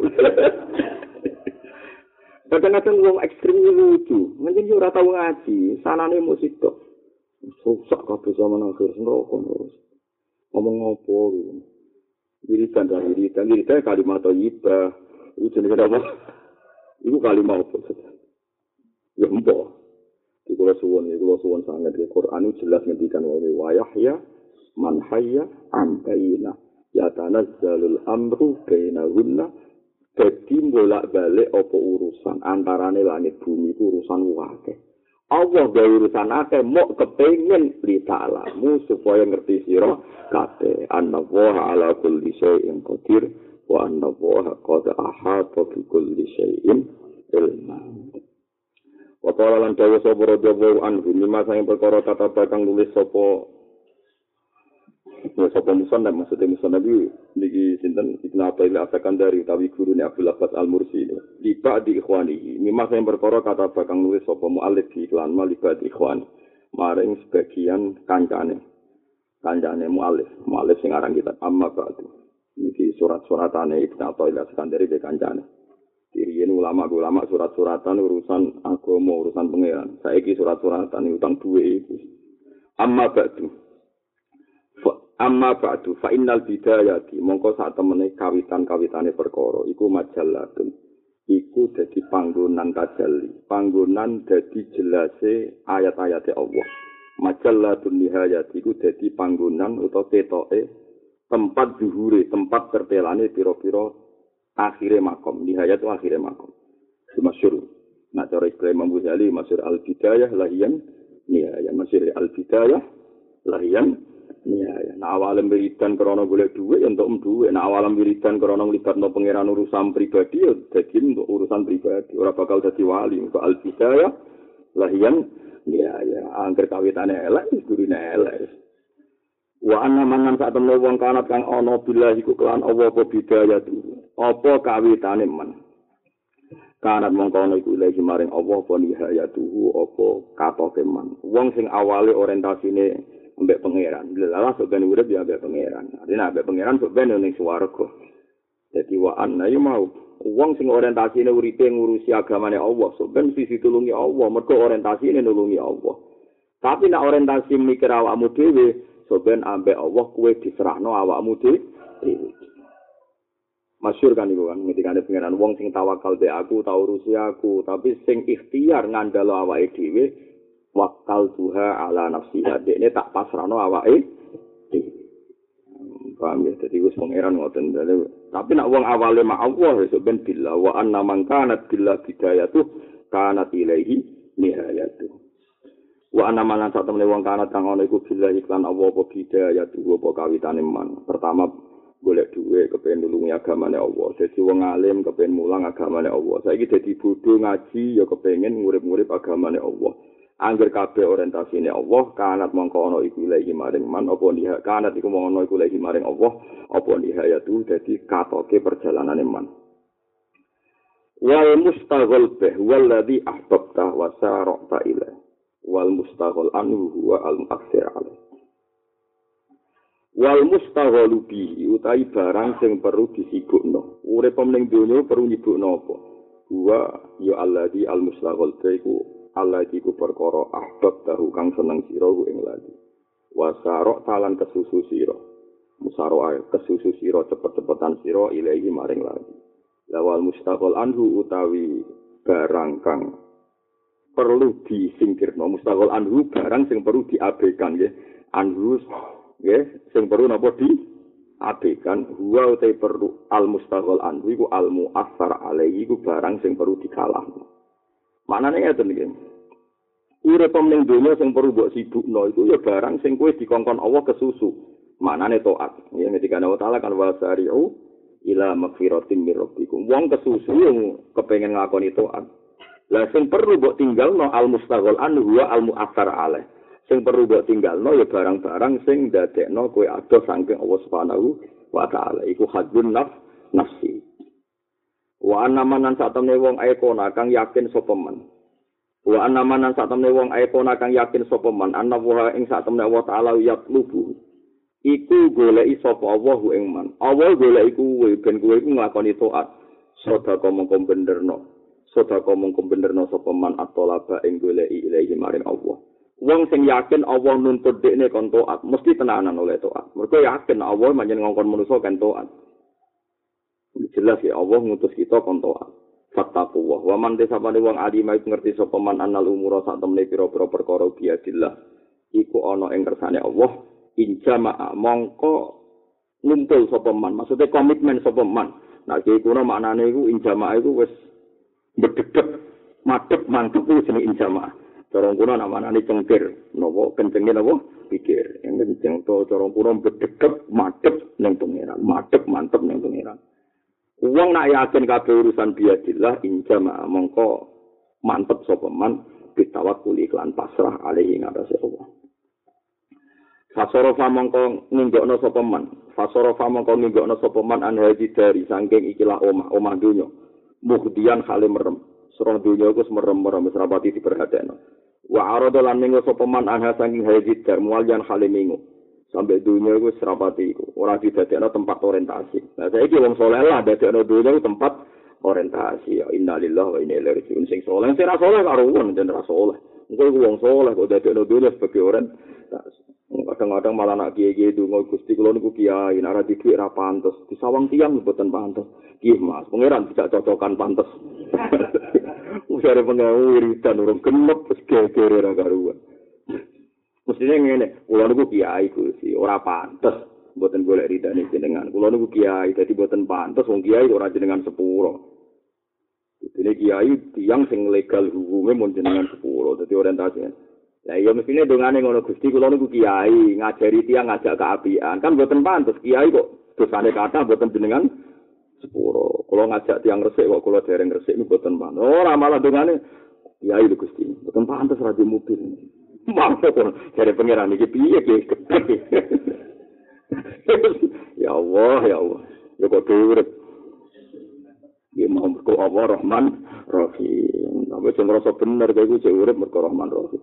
Kadang-kadang wong ekstrim lucu, mungkin dia tahu ngaji, sanane musik kok. Susah kabeh zaman akhir neraka terus. Ngomong ngopo gitu. Wiridan dan wiridan, wiridan kalimat thayyibah. Itu jenenge apa? Iku kalimat apa? Ya empo. Iku suwun, iku kula suwun sangat di Quran jelas ngendikan wa yahya man hayya am bayina ya amru baina gunna dadi bolak balik apa urusan? Antarane langit bumi itu urusan wakil. Allah gawe urusan ake mau kepengen li ta'alamu supaya ngerti sira kate anna ala kulli syai'in qadir wa anna qad ahata bi kulli syai'in ilma. Wa qala lan dawa sapa radhiyallahu anhu lima sang perkara kata bakang nulis sapa Ya sapa muson dan maksudnya muson nabi niki sinten? Ibnu Athail asakan dari tawi guru ni Abdul Abbas Al Mursi liba di ikhwani. Mimah yang berkoro kata bakang nulis sapa mualif di iklan maliba di ikhwani. Maring sebagian kancane. Kancane mualif. Mualif sing aran kita amma ba'du. Niki surat-suratane ibnu Athail asakan dari kancane. Kiriin ulama-ulama surat-suratan urusan agama, urusan pangeran. Saiki surat-suratan utang duwe itu. Amma ba'du. Amma ba'du fa innal bidayati. Mongko sak temene kawitan-kawitane perkara iku majallatun iku dadi panggonan tajalli panggonan dadi jelase ayat-ayate Allah. Majallatun nihayat iku dadi panggonan utawa ketoke tempat zuhure tempat tertelane pira-pira akhire makom. Nihayat akhire makom. Masyhur nah cara istilah Imam Ghazali masyhur al bidayah lahiyan. Nihayat. Masyhur al bidayah lahiyan Iya, ya. Nah, awalam wiridan karena boleh duit, untuk um duit. Nah, awalam wiridan karena ngelibat no pengiran urusan pribadi, ya jadi untuk urusan pribadi. Orang bakal jadi wali. Untuk al-bidayah, lahian, iya, ya. Angker kawitannya elek, gurine elek. Wa anna mangan saat temen wong kanat kang ono bila iku kelan apa apa bidaya. Apa kawitane man. Kanat mongko iku ilahi maring apa apa nihaya apa katoke man. Wong sing awale orientasine ambek pangeran. Lalah sok ben urip ya ambek pangeran. Artinya ambek pangeran ben ning swarga. Dadi wa anna mau wong sing orientasine uripe ngurusi agamane Allah, sok ben sisi tulungi Allah, mergo orientasine nulungi Allah. Tapi nek orientasi mikir awakmu dhewe, sok ben ambek Allah kuwe diserahno awakmu dhewe. Masyur kan iku kan ketika ada pengiran wong sing tawakal be aku tau urusi aku tapi sing ikhtiar ngandalo awake dhewe wakal tuha ala nafsiha. Ini tak pasrano awake paham ya? Jadi wis pangeran ngoten. Tapi nak wong awale mak Allah ya ben billah. Wa anna man kanat billah bidayatu kanat ilaihi nihayatu. Wa anna man sak temene wong kanat kang ana iku billah iklan Allah apa bidayatu apa kawitane man. Pertama golek duwe kepen nulungi agamane Allah. Dadi wong alim kepen mulang agamane Allah. Saiki dadi bodho ngaji ya kepengen ngurip-ngurip agamane Allah Angger kabeh orientasine Allah, kanat mongko ana iku ilahi maring man apa niha kanat iku mongko ana iku ilahi maring Allah, apa nihayatu dadi katoke perjalanane man. Wal mustaghal bih walladhi ahbabta wa sarata ila. Wal mustaghal anhu huwa al muakhir alaih. Wal mustaghalu bihi utahi barang sing perlu disibukno. Urip ning donya perlu nyibukno apa? Huwa ya alladhi al mustaghal iku Allah iku perkara ahbab tahu kang seneng sira ku ing lagi. Wasarok talan kesusu sira. Musaro kesusu sira cepet-cepetan sira ilahi maring lagi. Lawal mustaqol anhu utawi barang kang perlu disingkirno mustaqol anhu barang sing perlu diabaikan nggih. Anhu nggih sing perlu napa di abekan huwa utai perlu al mustaqol anhu iku al muassar alaihi iku barang sing perlu dikalahno. Manane ngeten iki. Urip ning donya sing perlu mbok sibukno iku ya barang sing kowe dikongkon Allah kesusu. Manane taat. Ya ketika Allah Taala kan wasari'u ila magfiratin mir rabbikum. Wong kesusu yang kepengin ngakoni taat. Lah sing perlu mbok tinggalno al mustaghal anhu wa al mu'assar alaih. Sing perlu mbok tinggalno ya barang-barang sing ndadekno kowe ado saking Allah Subhanahu wa taala. Iku hadun naf nafsi. Wa anamanan sak temne wong aikona kang yakin sapa man. Wa anamanan sak temne wong aikona kang yakin sapa man ana wa ing sak temne Allah taala yatlubu. Iku goleki sapa Allah ing man. Allah golek iku kuwe ben kuwe iku nglakoni taat. Sedekah mongko benderno. Sedekah mongko benderno sapa man atolaba ing goleki ilahi maring Allah. Wong sing yakin Allah nuntut dekne kon taat, mesti tenanan oleh taat. Mergo yakin Allah manjen ngongkon manusa kan taat. Jelas ya Allah ngutus kita kontoa fattaku wa wa man desa pada wong alim iku ngerti sapa man anal umura sak temne pira-pira perkara biadillah. Iku ana ing kersane Allah. Injama mongko ngumpul sapa man. Maksudnya komitmen sapa man. Nah iki kuno maknane iku injama iku wis bedhedhek madhep mantep iku jeneng injama cara kuno namane cengkir. Napa kencenge napa pikir. Yang kenceng to cara kuno bedhedhek madhep ning pangeran. Madhep mantep ning pangeran Wong nak yakin kabeh urusan biadillah injama mongko mantep sapa man ditawakul iklan pasrah alih ing atase Allah. Fasoro mongko ninggokno sapa man. Fasoro mongko ninggokno sapa man an haji dari saking ikilah omah omah dunya. Mukhdian khale merem. Sura dunya iku merem-merem wis rapati diperhatekno. Wa arada lan minggu sapa man an saking haji dar mualian khale minggu. Sampai dunia itu serapati itu. Orang di dadekno tempat orientasi. Nah saya kira wong soleh lah dadekno dunia itu tempat orientasi. Ya innalillah wa inna ilaihi rajiun. Sing soleh sing ra soleh karo wong dan ra soleh. Engko iku wong soleh kok dadekno dunia sebagai orientasi. Kadang-kadang malah nak kiai-kiai donga Gusti kula niku kiai nek ora dhuwit ra pantes. Disawang tiang mboten pantes. Nggih Mas pangeran tidak cocokan pantes. Usare pengawu wiridan urung genep wis gegere ra karuan Mestine ngene kula niku kiai Gusti ora pantes mboten golek ridane jenengan kula niku kiai dadi mboten pantes wong kiai ora jenengan sepuro Ini kiai tiang sing legal hukumnya mau jenengan sepuluh, jadi orientasinya. Lah iya mestine dongane ngono Gusti kula niku kiai ngajari tiyang ngajak keapian. Kan mboten pantes kiai kok dosane kata mboten jenengan sepuro. Kula ngajak tiyang resik kok kula dereng resik niku mboten pantes. Ora malah dongane kiai lho Gusti. Mboten pantes ra di mobil. Kok jare pangeran iki piye ki? ya Allah, ya Allah. Ya kok urip. Ya mau kok Allah Rahman Rahim. Tapi sing rasa bener kowe iku urip mergo Rahman Rahim.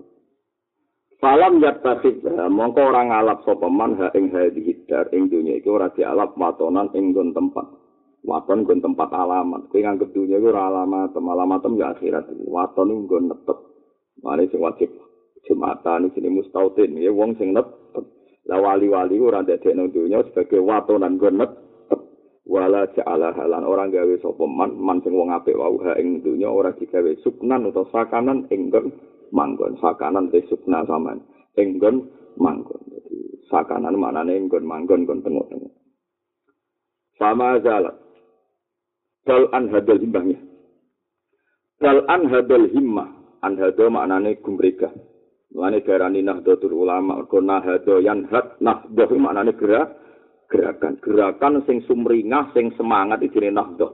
Salam yattakhid mongko ora ngalap sapa man ha ing hadhihi dar ing dunya iki ora dialap watonan ing nggon tempat. Waton nggon tempat alamat. Kowe nganggep dunya iku ora alamat, alamat ya akhirat. Waton nggon netep. Mare sing wajib jumatan sini mustautin. Ya wong sing netep. Lah wali-wali ora ndadekno dunya sebagai watonan nggon netep. Wala ja'ala halan orang gawe sapa man, man sing wong apik wau ha ing dunya ora digawe suknan utawa sakanan ing manggon. Sakanan te sukna saman enggon manggon. Jadi sakanan maknane enggon manggon kon tengok-tengok. Sama zalat dal an hadal himbahnya dal an hadal himmah. An hadal maknane gumrega maknane darani nahdlatul ulama kon nahdho yan had nahdho maknane gerak gerakan gerakan sing sumringah sing semangat iki jenenge nahdho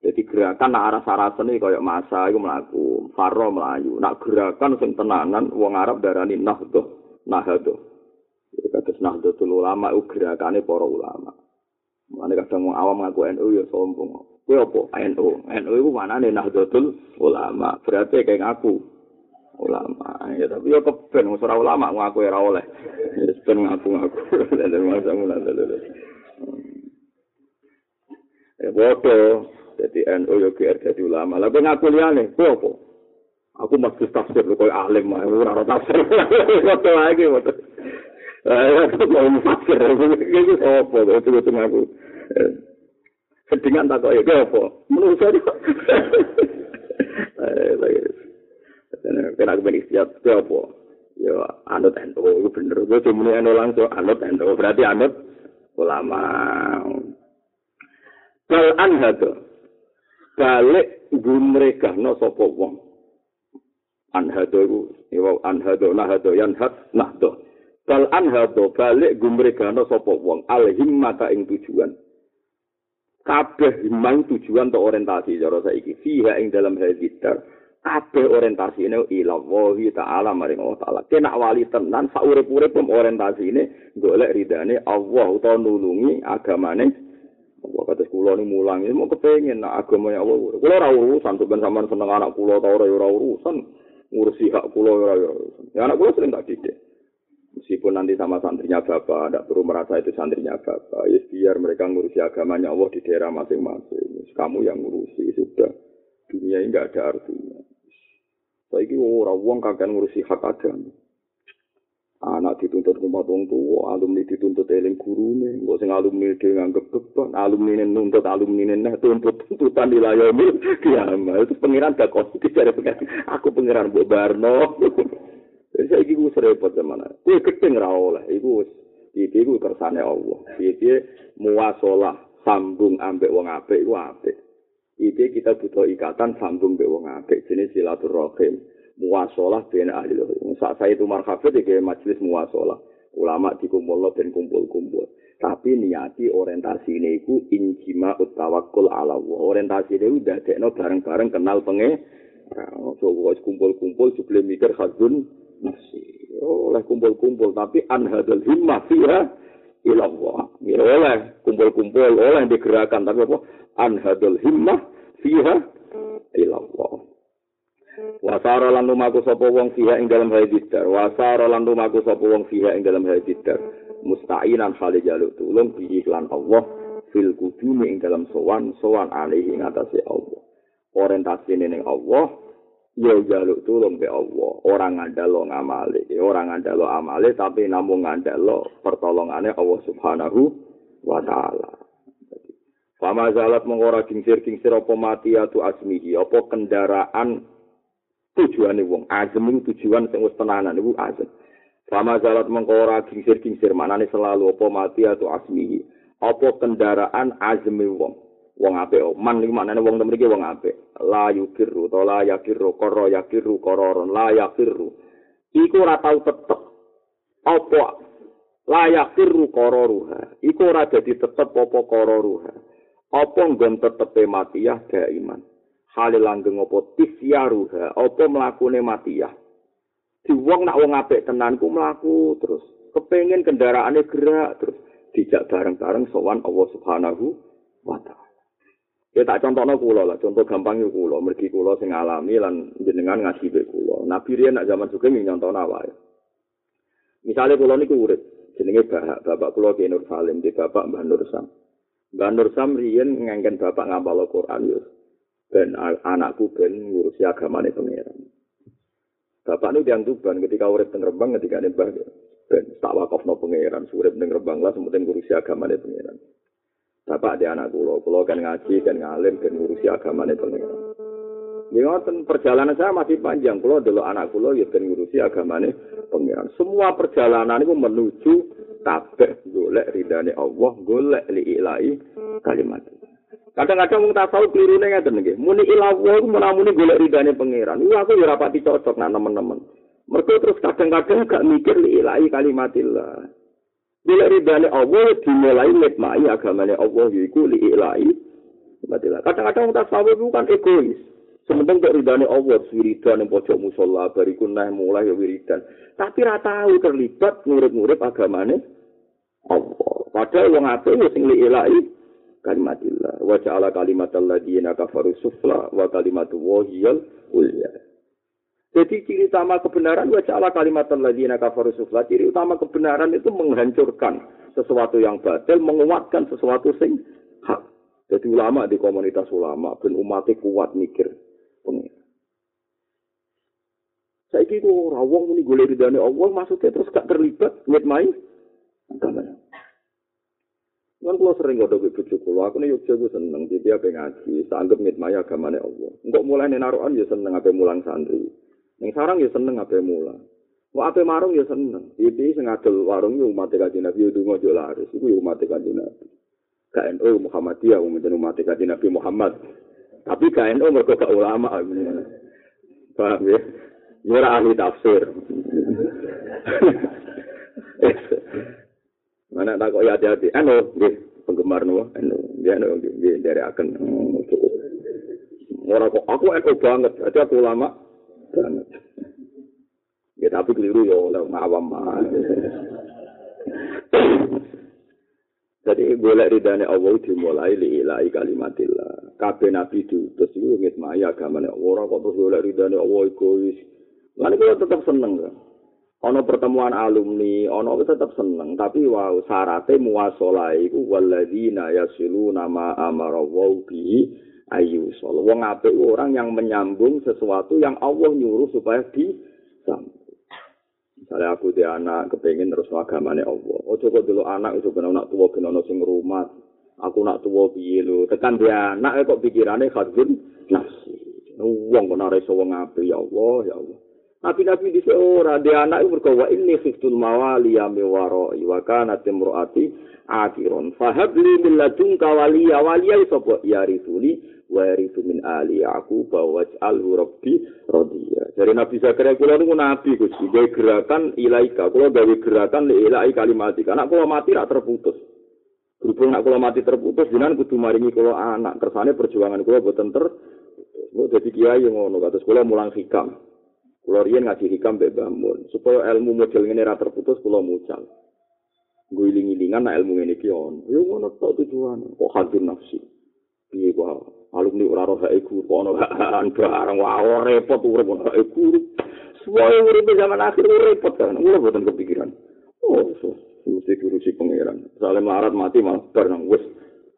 Jadi gerakan nak arah sarasene kaya masa iku mlaku, faro mlayu. Nak gerakan sing tenanan wong Arab darani nahdoh, nahdoh. Jadi kados nahdlatul ulama iku gerakane para ulama. Mane kadang wong awam ngaku NU ya sombong. Kuwi apa? NU. NU iku manane nahdlatul ulama. Berarti kayak ngaku ulama. Ya tapi yo keben ora ulama ngaku ora oleh. Ya ben ngaku-ngaku. Dan masa mulai. Ya bodoh. Jadi NU yo GR jadi ulama. Lah kowe ngaku liyane, kowe apa? Aku mesti tafsir kowe alim mah ora ora tafsir. Foto lagi foto. Eh, mau tafsir. Iki apa? Itu itu ngaku. Sedingan tak kok ya apa? Menurut saya. Dan kena aku beri siap apa? Ya anut NU itu bener. Gue cuma NU langsung anut NU. Berarti anut ulama. Bal anhadu. balik gumregahno sapa wong anhado iku anhado nahado yan hat nahdo bal anhado balik gumregahno sapa wong al himmata ing tujuan kabeh himmang tujuan atau orientasi cara saiki fiha ing dalam hadithar kabeh ini ila wahi ta'ala maring Allah ta'ala kena wali tenan saurip-urip orientasi ini golek ridane Allah utawa nulungi agamane Allah kata kula ni mulang ini mau kepengen nak agama ya Allah. Kula ora tuh ben sampean seneng anak kula ta ora ora urusan ngurusi hak kula ora ya urusan. Ya anak kula sering tak didik. Meskipun nanti sama santrinya bapak, tidak perlu merasa itu santrinya bapak. Ya biar mereka ngurusi agamanya Allah di daerah masing-masing. Kamu yang ngurusi sudah. Dunia ini nggak ada artinya. Saya ini orang uang kagak ngurusi hak agama. anak dituntut rumah wong tua, alumni dituntut eling gurune, mbok sing alumni dhewe nganggep beban, alumni nuntut alumni neh tuntut tuntutan di layomil kiamat. Itu pengiran gak kok dicari pengiran. Aku pengiran mbok Barno. Saya iki wis repot zaman. Kuwi gedeng ra oleh, iku wis iki kersane Allah. Piye muasalah sambung ambek wong apik iku apik. Iki kita butuh ikatan sambung mbek wong apik jenis silaturahim. muasalah ben ahli Saat saya itu marhafid di majelis muasalah. Ulama dikumpul dan kumpul-kumpul. Tapi niati orientasi ini ku injima utawakul ala Allah. Orientasi ini udah dekno bareng-bareng kenal penge. So, kumpul-kumpul sebelum mikir khadun nafsi. Oleh kumpul-kumpul. Tapi anhadul himmah fiha ila Allah. oleh kumpul-kumpul. Oleh digerakkan. Tapi apa? Anhadul himmah fiha ila Allah. Wasara lan lumaku sapa wong fiha ing dalam hadidar. Wasara lan lumaku sapa wong fiha ing dalam hadidar. Musta'inan khali jaluk tulung bi iklan Allah fil kudumi ing dalam sowan sowan alih ing atase Allah. Orientasi ning Allah ya jaluk tulung be Allah. Ora ngandalo ngamale, ora ngandalo amale tapi namung ngandalo pertolongane Allah Subhanahu wa taala. Fama zalat mengora kingsir-kingsir apa mati atu asmihi, apa kendaraan tujuane wong. Azem tujuan sing wis tenanan iku azem. Fama zalat mengora kingsir-kingsir manane selalu apa mati atu asmihi. Apa kendaraan azme wong. wong apik man iki maknane wong mriki wong apik la yukiru to la yakiru koro yakiru kororon la yakiru iku ora tau tetep apa la yakiru kororuha iku ora dadi tetep apa kororuha apa nggon tetepe matiyah daiman hale langgeng apa? Tisyaruha. Apa mlakune matiyah? Di wong nak wong apik tenan ku mlaku terus. Kepengin kendaraane gerak terus. Dijak bareng-bareng sowan Allah Subhanahu wa taala. Ya tak contohno kula lah, contoh gampang yo kula, mergi kula sing alami lan jenengan ngaji be kula. Nabi riyen nak zaman sugih ning nyontoh wae. Misale kula niku urip, jenenge bapak, bapak kula Ki Nur Salim, di bapak Mbah Nur Sam. Mbah Nur Sam riyen ngengken bapak ngapal Quran yo. Ben anakku ben ngurusi agamane pangeran. Bapak nu diang tuban ketika urip teng Rembang ketika ne ben tak wakafno pangeran, urip teng Rembang lah sementing ngurusi agamane pangeran. Bapak di anak kulo, kulo kan ngaji, kan ngalim, kan ngurusi agama nih pengiran. Ya ngoten perjalanan saya masih panjang. Kulo dulu anak kulo ya kan ngurusi agama nih pengiran. Semua perjalanan itu menuju kabeh golek ridane Allah, golek li ilahi kalimat. Kadang-kadang wong tasawuf klirune ngaten nggih. Muni Allah iku menamuni golek ridane pangeran. Iku aku ya rapati cocok nak teman-teman. Mereka terus kadang-kadang gak mikir li ilahi kalimatillah. Bila ridhani Allah dimulai nikmati agamanya Allah yaitu li ilahi. Kadang-kadang kita sawah itu kan egois. Sementara untuk ridhani Allah, wiridan yang pojok musola, bariku naik mulai ya wiridan. Tapi rata tahu terlibat ngurip-ngurip agamanya Allah. Padahal wong apik ya sing li ilahi kalimatillah. Wa ja'ala kalimatal ladzina kafaru sufla wa kalimatu wahiyal ulya. Jadi ciri utama kebenaran wajah Allah kalimat ladina kafaru sufla. Ciri utama kebenaran itu menghancurkan sesuatu yang batil, menguatkan sesuatu sing hak. Jadi ulama di komunitas ulama ben umatnya kuat mikir pengen. Saya kira orang wong ini golek ridane Allah maksudnya terus gak terlibat buat main. Kan kalau sering gak ada bojo kula, aku nih Yogyakarta gue seneng, jadi apa ngaji, sanggep ngitmai agamanya Allah. Enggak mulai naruhan ya seneng apa mulang santri. Yang sarang ya seneng apa mula. Mau apa marung ya seneng. Itu sing adol warung ya umat kaji nabi itu ngojo laris. Itu ya umat kaji nabi. KNU Muhammadiyah umat kaji nabi Muhammad. Tapi KNU mereka ke ulama. Paham ya? Ya ahli tafsir. Mana tak kok hati-hati. Anu, penggemar nuh, anu, dia anu, dia dari akan. Orang kok aku eko banget, aja aku ulama. banget. Ya tapi keliru ya oleh ngawam. Jadi boleh ridane Allah dimulai li kalimatillah. Kabeh nabi diutus iku ngitmai agamane ora kok terus boleh ridane Allah egois. Lan iku tetep seneng kan. Ono pertemuan alumni, ono tetap seneng, tapi wow syaratnya muasolai iku walladzina yasiluna ma amara wa bihi ayu. Wong apik orang yang menyambung sesuatu yang Allah nyuruh supaya disambung. Misalnya aku di anak kepengen terus agamanya Allah. Oh coba dulu anak itu benar nak tua benar sing rumah. Aku nak tua piye lu. Tekan dia anak kok pikirannya khadun nafsi. Wong kok nare so wong apik ya Allah ya Allah. Nabi-nabi di seorang dia anak itu berkata ini fiktul mawali ya mewaro wa kana timroati akhiron fahabli min ladunka waliya waliya sapa ya risuli warisu min ali aku bahwa alhu rabbi rodiya. Dari Nabi Zakaria kula niku nabi Gusti, gawe gerakan ilaika, kula gawe gerakan li ilai kalimatika. Anak kula mati ra terputus. Berhubung nak kula mati terputus, jenengan kudu maringi kula anak. Kersane perjuangan kula boten ter Mau jadi kiai ngono, kados kula mulang hikam. Kula riyen ngaji hikam mbek Mbah supaya ilmu model ngene ra terputus kula mucal. Guling-gilingan nak ilmu ngene iki ono. Yo ngono tok tujuan. Kok hadir nafsi. Piye kok alumni ora ora hak guru ana hak barang wae repot urip ana hak guru suwe urip zaman akhir repot kan ora boten kepikiran oh so mesti guru si pangeran soalnya marat mati malah bar nang wis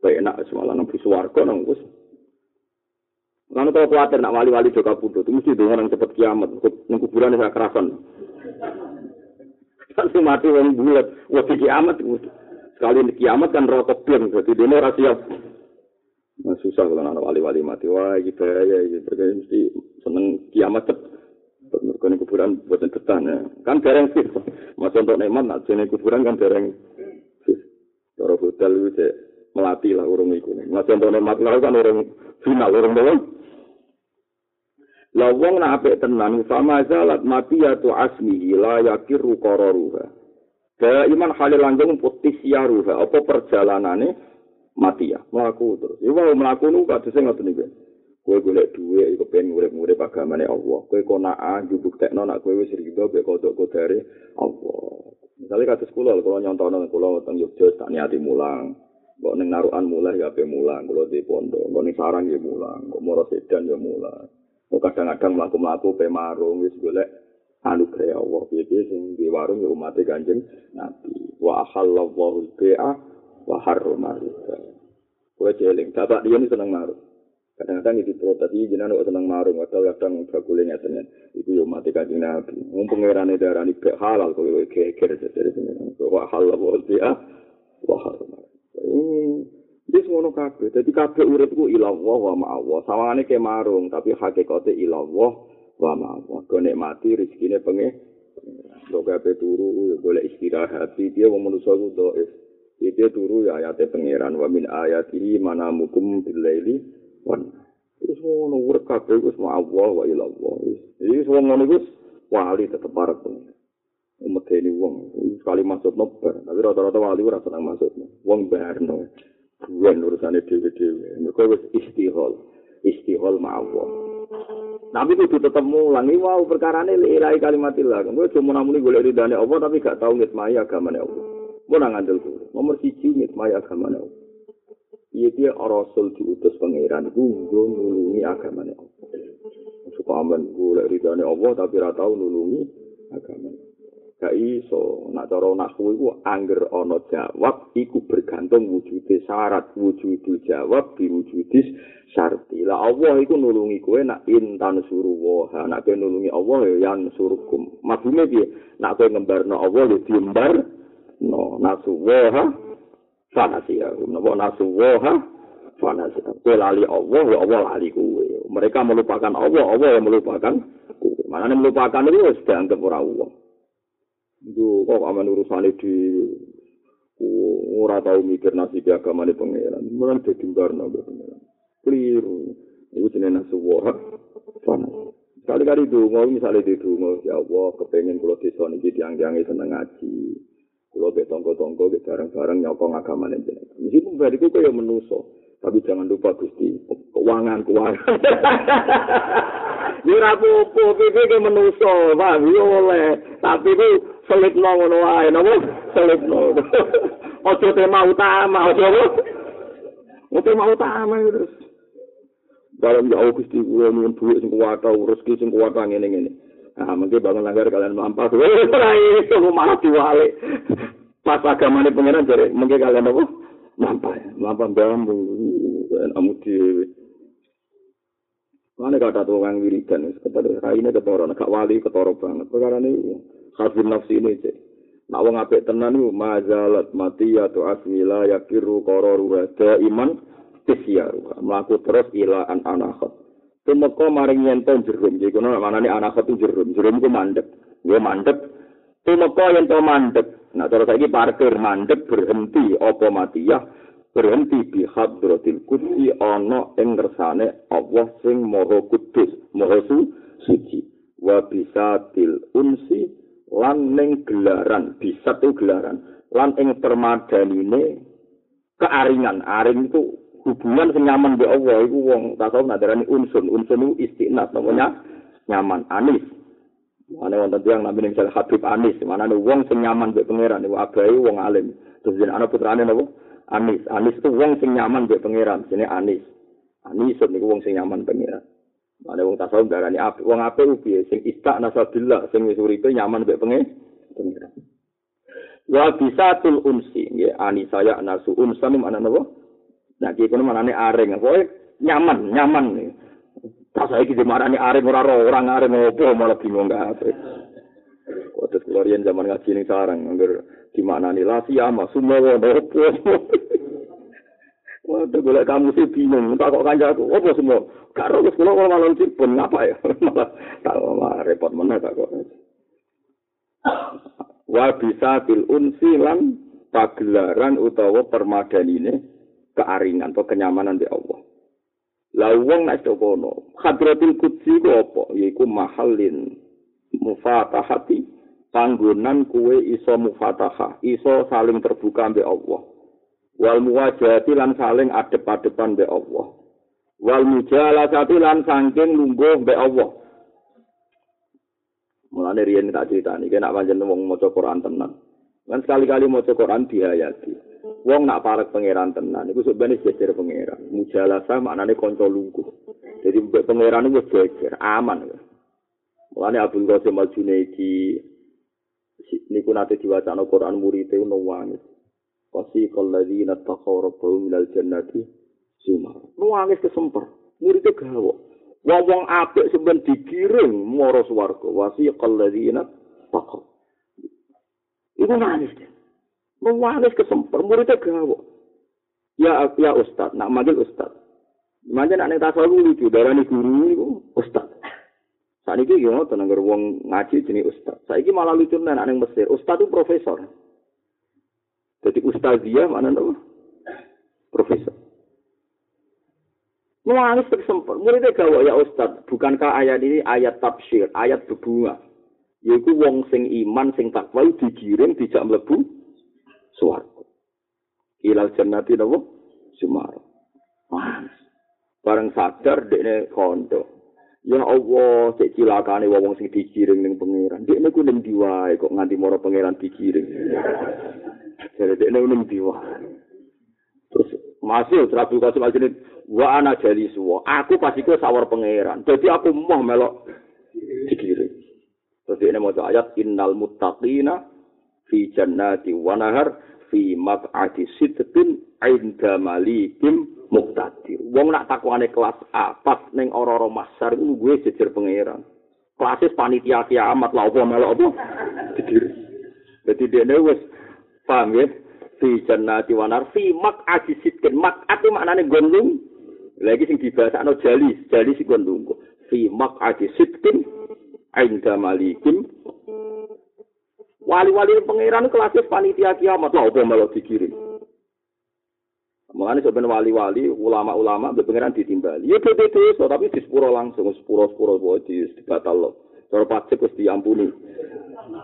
enak semalam nang swarga nang wis Lalu kalau khawatir nak wali-wali putu, itu mesti dong orang cepet kiamat. Nang kuburan saya kerasan. Tapi mati orang bulat, waktu kiamat sekali kiamat kan rotok biang, jadi dia siap. Nah, susah kalau anak wali-wali mati. Wah, gitu ya, gitu. Kayak mesti seneng kiamat. Mereka kuburan buatan betah. Ya. Kan dereng sih. Mas untuk neman, nak jenis kuburan kan sih. Cara hotel itu melati lah orang itu. Mas untuk neman kan orang final, orang bawah. La wong nak apik tenan fama zalat mati ya tu asmi la yakiru qararuha. Da iman halil langgeng putih ya ruha apa perjalanane mati ya mlaku terus. Ya wae mlaku nu sing ngoten iki. Kowe golek dhuwit iku pengen urip-urip agamane Allah. Kowe kok nak njubuk tekno nak kowe wis rido be kodok kodare Allah. Misalnya kados kula kalau nyontono kula teng Yogyakarta tak niati mulang. Kok ning narukan mulai ya pe mulang, kula di pondok, kok ning sarang ya mulang, kok moro sedan ya mulang. kadang-kadang mlaku-mlaku pe marung wis golek anugerah Allah piye sing di warung ya umat Kanjeng Nabi wa halallahu bi'a wa harrama riba kowe jeling bapak dia ini seneng marung kadang-kadang itu protes iki jenengan kok seneng marung atau kadang bakule ngeten itu ya umat Kanjeng Nabi wong pangerane darani be halal kowe geger dari sini wa halallahu bi'a wa harrama Wis ngono kabeh. Dadi kabeh urip ku ilallah wa ma'allah. Sawangane ke marung, tapi hakikate ilallah wa ma'allah. Go mati rezekine penge. Lo kabeh turu ya golek istirahat. Dia wong manusa ku dhaif. Dia turu ya ayate pangeran wa min ayati mana mukum bil laili wan. Wis ngono urip kabeh wis ma'allah wa ilallah. Wis wong ngono wis wali tetep parek pangeran. Umat ini wong, sekali masuk nobar, tapi rata-rata wali ora senang masuk. Wong barno. buan urusane dhewe-dhewe. Mergo wis istihol, istihol mawon. Tapi kudu tetep mulang iki wau perkarane ilahi kalimatillah. Kowe cuma namuni golek ridane Allah tapi gak tau ngitmai agamane Allah. Mau nang andel kuwi. Nomor 1 ngitmai agamane Allah. Iya dia rasul diutus pangeran. Iku nggo nulungi agamane Allah. Supaya aman golek ridane Allah tapi ora tau nulungi agamane gak iso. Nak cara nahwu iku angger ana jawab iku bergantung wujude syarat. Wujudu jawab diwujudis syarti. Lah Allah iku nulungi kowe nak intan suruh wa nak kowe nulungi Allah ya yan surukum maksudnya piye? Nak kowe ngembarno Allah ya diembar no nasu wa fanasi ya napa nasu wa fanasi kowe lali Allah ya Allah lali kowe mereka melupakan Allah Allah yang melupakan kowe mana melupakan itu sudah dianggap ora Allah Itu kok aman urusan di ora tau mikir nasi di agama di pangeran. Mulai jadi karena pangeran. Keliru. Itu jenis nasi wah. Sekali-kali dungo, misalnya di dungo, ya Allah, kepengen kalau desa ini diang-diangi seneng ngaji. Kalau ke tonggo-tonggo, ke bareng-bareng nyokong agama ini. Meskipun bariku kayak menuso. Tapi jangan lupa Gusti, keuangan keuangan. Ora apa-apa, piye ke menuso, Pak, yo oleh. Tapi ku selipno ngono wae, napa? Selipno. Ojo tema utama, ojo? Ojo tema utama terus. Dalam ya Gusti kuwi nyuwun duit sing kuat rezeki sing kuat ngene-ngene. Nah, mungkin bangun langgar kalian mampas. Ora iso malah diwale. Pas agamane pangeran jare mungkin kalian apa? Mampas. Mampas bambu. Amu dhewe. Mana kata tuh orang wiridan, kepada raine ketoro, nak wali ketoro banget. Perkara ini, khasbin nafsi ini cek. Nak wong apik tenan iku mazalat mati ya tu asmila yakiru qararu ada iman tisyaru. Mlaku terus ila an anakhat. Tumeka maring yento jerum. Jadi kono manane anakhat itu jerum. Jerum ku mandek. Ya mandek. Tumeka yento mandek. Nah terus saiki parkir mandek berhenti apa mati ya. berhenti bi hadratil kudsi ana ing ngersane Allah sing maha kudus maha suci wa bisatil unsi lan ning gelaran bisa tu gelaran lan ing permadanine kearingan aring itu hubungan sing nyaman be Allah iku wong tasawuf nadarani unsun unsun itu istinas namanya nyaman anis Mana wonten tiyang namine misal Habib Anis, mana wong sing nyaman mbek pangeran niku abai wong alim. Terus jenenge ana putrane napa? Anis. Anis itu wong sing nyaman mbek pangeran, jenenge Anis. Anis niku wong sing nyaman pangeran. Mane wong tasawuf darani apik. Wong ku piye? Sing istak nasabillah, sing wis uripe nyaman mbek pangeran. Wa bisatul unsi, nggih ani saya nasu unsan mana napa? Nah iki kono manane areng, pokoke nyaman, nyaman. Tak saiki dimarani arep ora ora orang arep opo malah bingung kabeh. Kok terus zaman ngaji ning sarang angger dimaknani la siama sumawa opo. Waduh, boleh kamu sih bingung. Tak kok kanjaku. Apa semua? Karo wis kula kok malah pun ngapa ya? Malah tak malah repot mana tak kok. Wa bisa bil unsi lan pagelaran utawa permadanine kearingan atau kenyamanan di Allah. Lah wong nek kono, Hadratul Qudsi ku apa? Yaiku mahallin mufatahati panggonan kue iso mufatahah, iso saling terbuka mbek Allah. Wal muwajahati lan saling adep-adepan mbek Allah. Wal mujalasati lan saking lungguh mbek Allah. Mulane riyen tak critani, kena pancen wong maca Quran tenan. Kan sekali-kali maca Quran dihayati. Wong nak parek pangeran tenan iku sebenarnya jejer pangeran. Mujalasa maknane kanca lungguh. Jadi pangeran itu jejer, aman. Mulane Abdul Qasim Al Junaidi niku nate diwacana Quran murid e ono wangis. Pasti kalladzina taqaw rabbahum minal jannati sumar. Nuwangis kesemper. E gawe. Wong apik sampeyan dikirim mara swarga. Wasi kalladzina taqaw. Iku nangis. Mewanis kesemper, muridnya gawa. Ya, ya Ustad, nak manggil Ustad. Manjan nak neng tasawuf lucu, darah ni guru ini Ustad. Saat ini ya, tenang wong ngaji jenis Ustad. Ini malah lucu nih, neng Mesir. Ustad itu profesor. Jadi Ustadzia mana nama? Profesor. Mewanis kesemper, muridnya gawa ya Ustad. Bukankah ayat ini ayat tafsir, ayat berbunga? Yaitu wong sing iman, sing takwa, digiring, dijak melebu, swarga. Ilal jannati napa? Sumar. Panas. Bareng sadar dekne kondo. Ya Allah, cek cilakane wong sing dikiring ning pangeran. Dekne ku ning diwae kok nganti mara pangeran dikiring. Jadi dekne ning diwae. Terus masih kasih macam ini. Wa ana jadi suwo. Aku pasti ku sawar pangeran. Jadi aku mau melok dikiring. Terus ini mau ayat innal muttaqina fi jannati wa nahar fi maq'adi sidqin inda malikim muqtadir. Wong nak takwane kelas A pas ning ora-ora masar iku gue jejer pangeran. Klasis panitia kiamat lah apa melok apa? Jejer. Dadi dene wis paham ya? Fi jannati wa nahar fi maq'adi sidqin. Maq'at maknane gondung. Lagi sing dibasakno jali, jali sing gondung. Fi maq'adi sidqin inda malikim Wali-wali pangeran kelasnya panitia kiamat lah, apa malah dikirim. Mengenai sebenarnya wali-wali, ulama-ulama, pangeran ditimbali. Ya beda so, tapi di sepuro langsung, sepuro-sepuro di batal lo. Kalau pajak harus diampuni.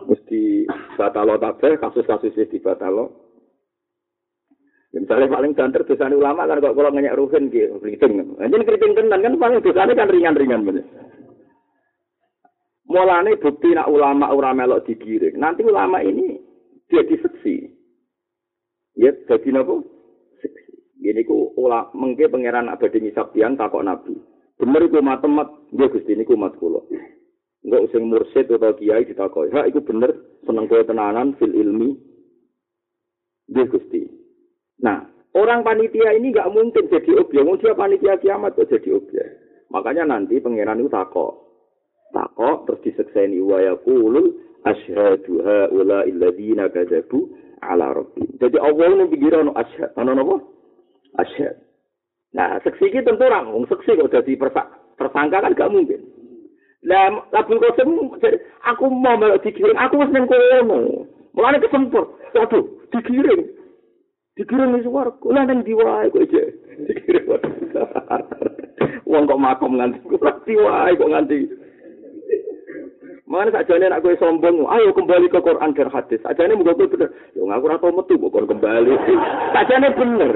Mesti batal lo tabeh, kasus-kasus di batal lo. Ya, misalnya paling banter dosa ulama kan kalau ngenyak ruhin gitu, keriting. Jadi keriting tenan kan paling dosanya kan ringan-ringan bener. Mulane bukti nak ulama ora melok digiring. Nanti ulama ini jadi seksi. Ya, jadi napa? Seksi. Ini ku ulama mengke pangeran abadi ngisap tiang takok nabi. Bener iku matemat, nggih Gusti niku mat kula. Enggak usah mursid atau kiai ditakoki. Ha iku bener seneng kowe tenanan fil ilmi. Nggih Gusti. Nah, orang panitia ini nggak mungkin jadi objek. Mungkin dia panitia kiamat kok jadi objek. Makanya nanti pangeran itu takok. Takok terus disekseni wa yaqulul asyhadu haula alladziina kadzabu ala rabbi. Jadi Allah ini pikir ono asyhad, ono napa? Asyhad. Nah, seksi iki tentu ora wong seksi kok dadi tersangka kan gak mungkin. Lah Abdul Qasim aku mau melok dikirim, aku wis nang kono. Mulane kesempur. Waduh, dikirim. Dikirim di suara, lah nang diwae kok aja. Dikirim. Wong kok makom nganti, kok diwae kok nganti. Mana saja nih nak gue sombong, ayo kembali ke Quran dan hadis. Saja nih mau gue bener, yo ngaku rata metu, bukan kembali. Saja nih bener.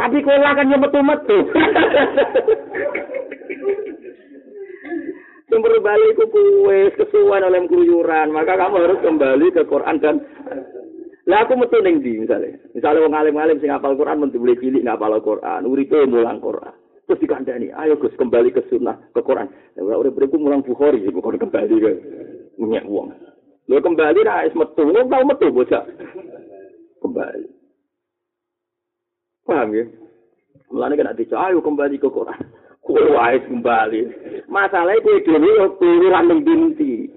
Tapi kau lah kan yang metu metu. Sumber balik kue kesuwan oleh keluyuran, maka kamu harus kembali ke Quran dan lah aku metu neng di misalnya, misalnya wong alim alim sing ngapal Quran, mentu boleh pilih ngapal Quran, uripe mulang Quran. Terus dikandani, ayo Gus kembali ke sunnah, ke Quran. Ya udah beriku mulang Bukhari, bukan kembali ke minyak uang. Lo kembali nah es metu, lo tau metu bocah. Kembali. Paham ya? Mulane kan nanti ayo kembali ke Quran. Kowe wae kembali. Kowe dhewe yo kelurahan ning dinti.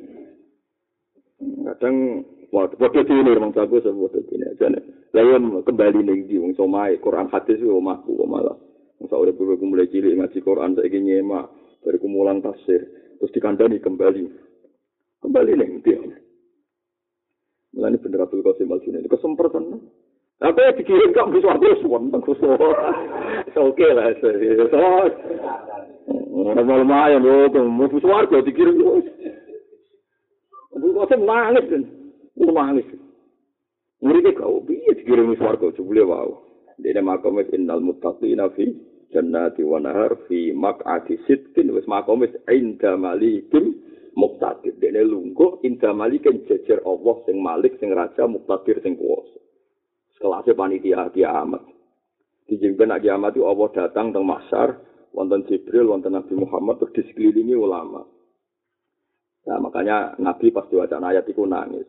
Kadang padha dene wong jago padha dene ajane. Lah yo kembali ning ndi wong somae Quran hadis omahku kok Wong sak urip mulai cilik ngaji Quran saiki nyemak dari kumulan tafsir terus dikandani kembali. Kembali ning ndi. Mulane bener Abdul Qasim Al-Junaidi kesempatan. Tapi dikirim kok bisa aku suwon bagus. Oke lah, so. Normal lumayan loh, mau suwargo dikirim terus. Aduh, kok nangis kan? Nangis. Muridnya kau, biar dikirim suwargo, coba wow. Dia makomis innal muttaqina fi jannati wa nahar fi maq'ati sidqin wis makomis inda malikin muqtadir. Dene lungguh inda malikin jejer Allah sing malik sing raja muqtadir sing kuwasa. kelasnya panitia kiamat. Dijimpen nak kiamat itu Allah datang teng masar, wonten Jibril, wonten Nabi Muhammad terus disekelilingi ulama. Nah, makanya Nabi pas diwaca ayat itu nangis.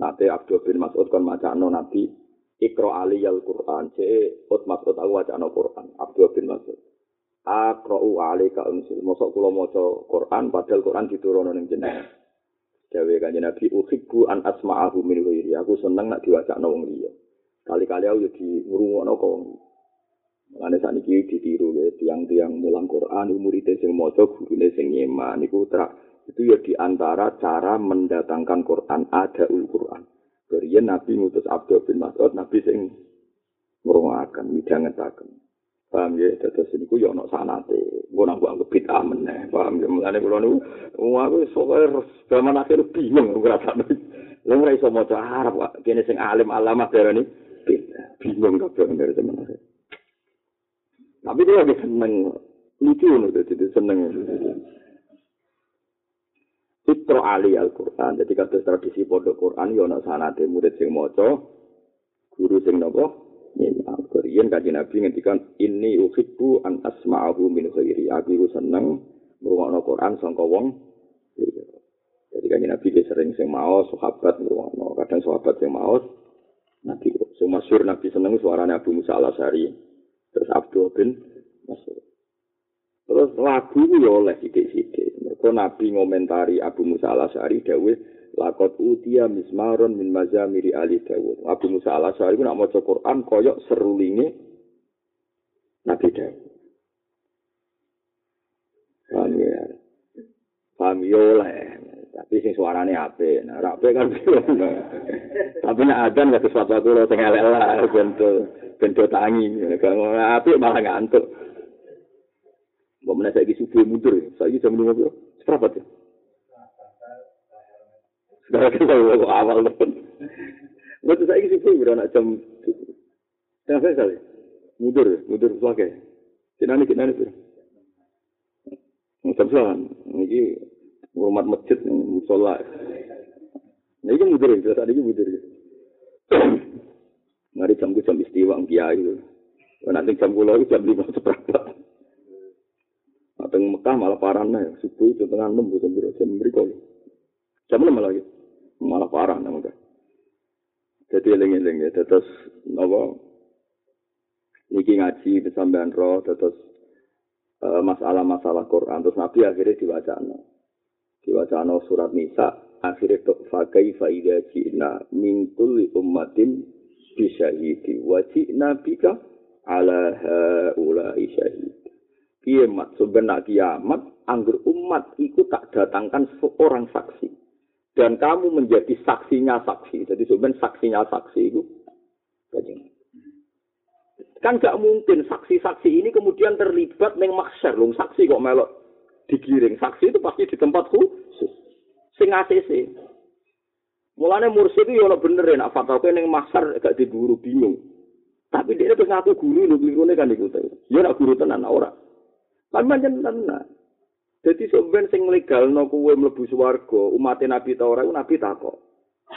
Nanti Abdul bin Mas'ud kan macano Nabi Ikro Ali al Quran. C. Ut Mas'ud aku wacana Quran. Abdul bin Mas'ud. Akro Ali ka unsil. Mosok kulo moco Quran, padahal Quran diturunkan yang jeneng. Jawa kanjeng Nabi uhibbu an asma'ahu min ghairi. Aku seneng nak diwacana wong liya. kali-kali aku jadi ngurungokno kok. Mulane saat ini ditiru ya, tiang-tiang mulang Quran, muridnya sing maca, gurune sing nyema. Niku itu ya di antara cara mendatangkan Quran, ada ul Quran. Berian Nabi ngutus Abdul bin Mas'ud, Nabi sing ngurungakan, midangetaken. Paham ya, terus niku ya ono sanate. Gue nang anggap bid'ah meneh. Paham ya, mulane kula niku aku soalnya zaman akhir bingung ngrasakno. Lha ora iso maca Arab, Pak. Kene sing alim alamah darani bingung kabeh dari teman Tapi dia lagi seneng, lucu nih, jadi seneng. Fitro Ali Al-Quran, jadi kata tradisi pondok Quran, ya nak sanate murid sing moco, guru sing nopo, nyimang. Korean kaji Nabi ngendikan, ini uhibbu an asma'ahu min khairi. Aku itu seneng, merungokno Quran, sangka wong, Jadi kaji Nabi dia sering sing mau, sahabat merungokno. Kadang sahabat sing mau, Nabi sing masyhur Nabi seneng suaranya Abu Musa Al Asy'ari terus Abdul bin Mas'ud terus lagu yo oleh sithik-sithik mergo Nabi ngomentari Abu Musa Al Asy'ari dawuh lakot utia mismaron min mazamiri ali Dawud Abu Musa Al Asy'ari ku nak maca Quran koyok serulinge Nabi Dawud Paham ya? Paham ya. Tapi sing suarane apik. Nah, apik kan. Tapi nek adan gak sesuatu aku sing elek lah bento bento tangi. Kalau apik malah ngantuk. Mbok menawa saiki subuh mundur. Saiki jam 5 kok. Seprapat ya? Sudah kita awal pun. Waktu saya isi subuh udah nak jam Tengah saya kali. Mundur, mundur sebagai. Kinani, kinani. Jam sembilan. Ini rumah masjid musola. Nah ini mudir ya, saat ini mudir ya. Mari jam jam istiwa kiai. Nanti jam pulau jam lima seperempat. Mekah malah parah nih, subuh itu tengah enam jam berapa jam berikut. Jam enam lagi, malah parah nih Mekah. Jadi eling-eling ya, terus nopo niki ngaji kesampean roh, terus uh, masalah-masalah Quran, terus Nabi akhirnya diwajibkan. diwacana surat nisa akhirnya tok fakai faida cina mintul ummatin bisyahidi wajib nabika ala haula isyahid kiamat sebenar kiamat anggur umat itu tak datangkan seorang saksi dan kamu menjadi saksinya saksi jadi sebenarnya saksinya saksi itu kan gak mungkin saksi-saksi ini kemudian terlibat neng maksyar lung saksi kok melok digiring. Saksi itu pasti di tempat khusus. Sing ACC. Mulane mursyid itu ya bener ya, nak fatwa ning masar gak diburu bingung. Tapi dia terus ngaku guru klirune kan iku ta. Ya nak guru tenan ora. Lan pancen tenan. Jadi sebenarnya sing legal no kuwe mlebu swarga, umat Nabi ta ora Nabi takok.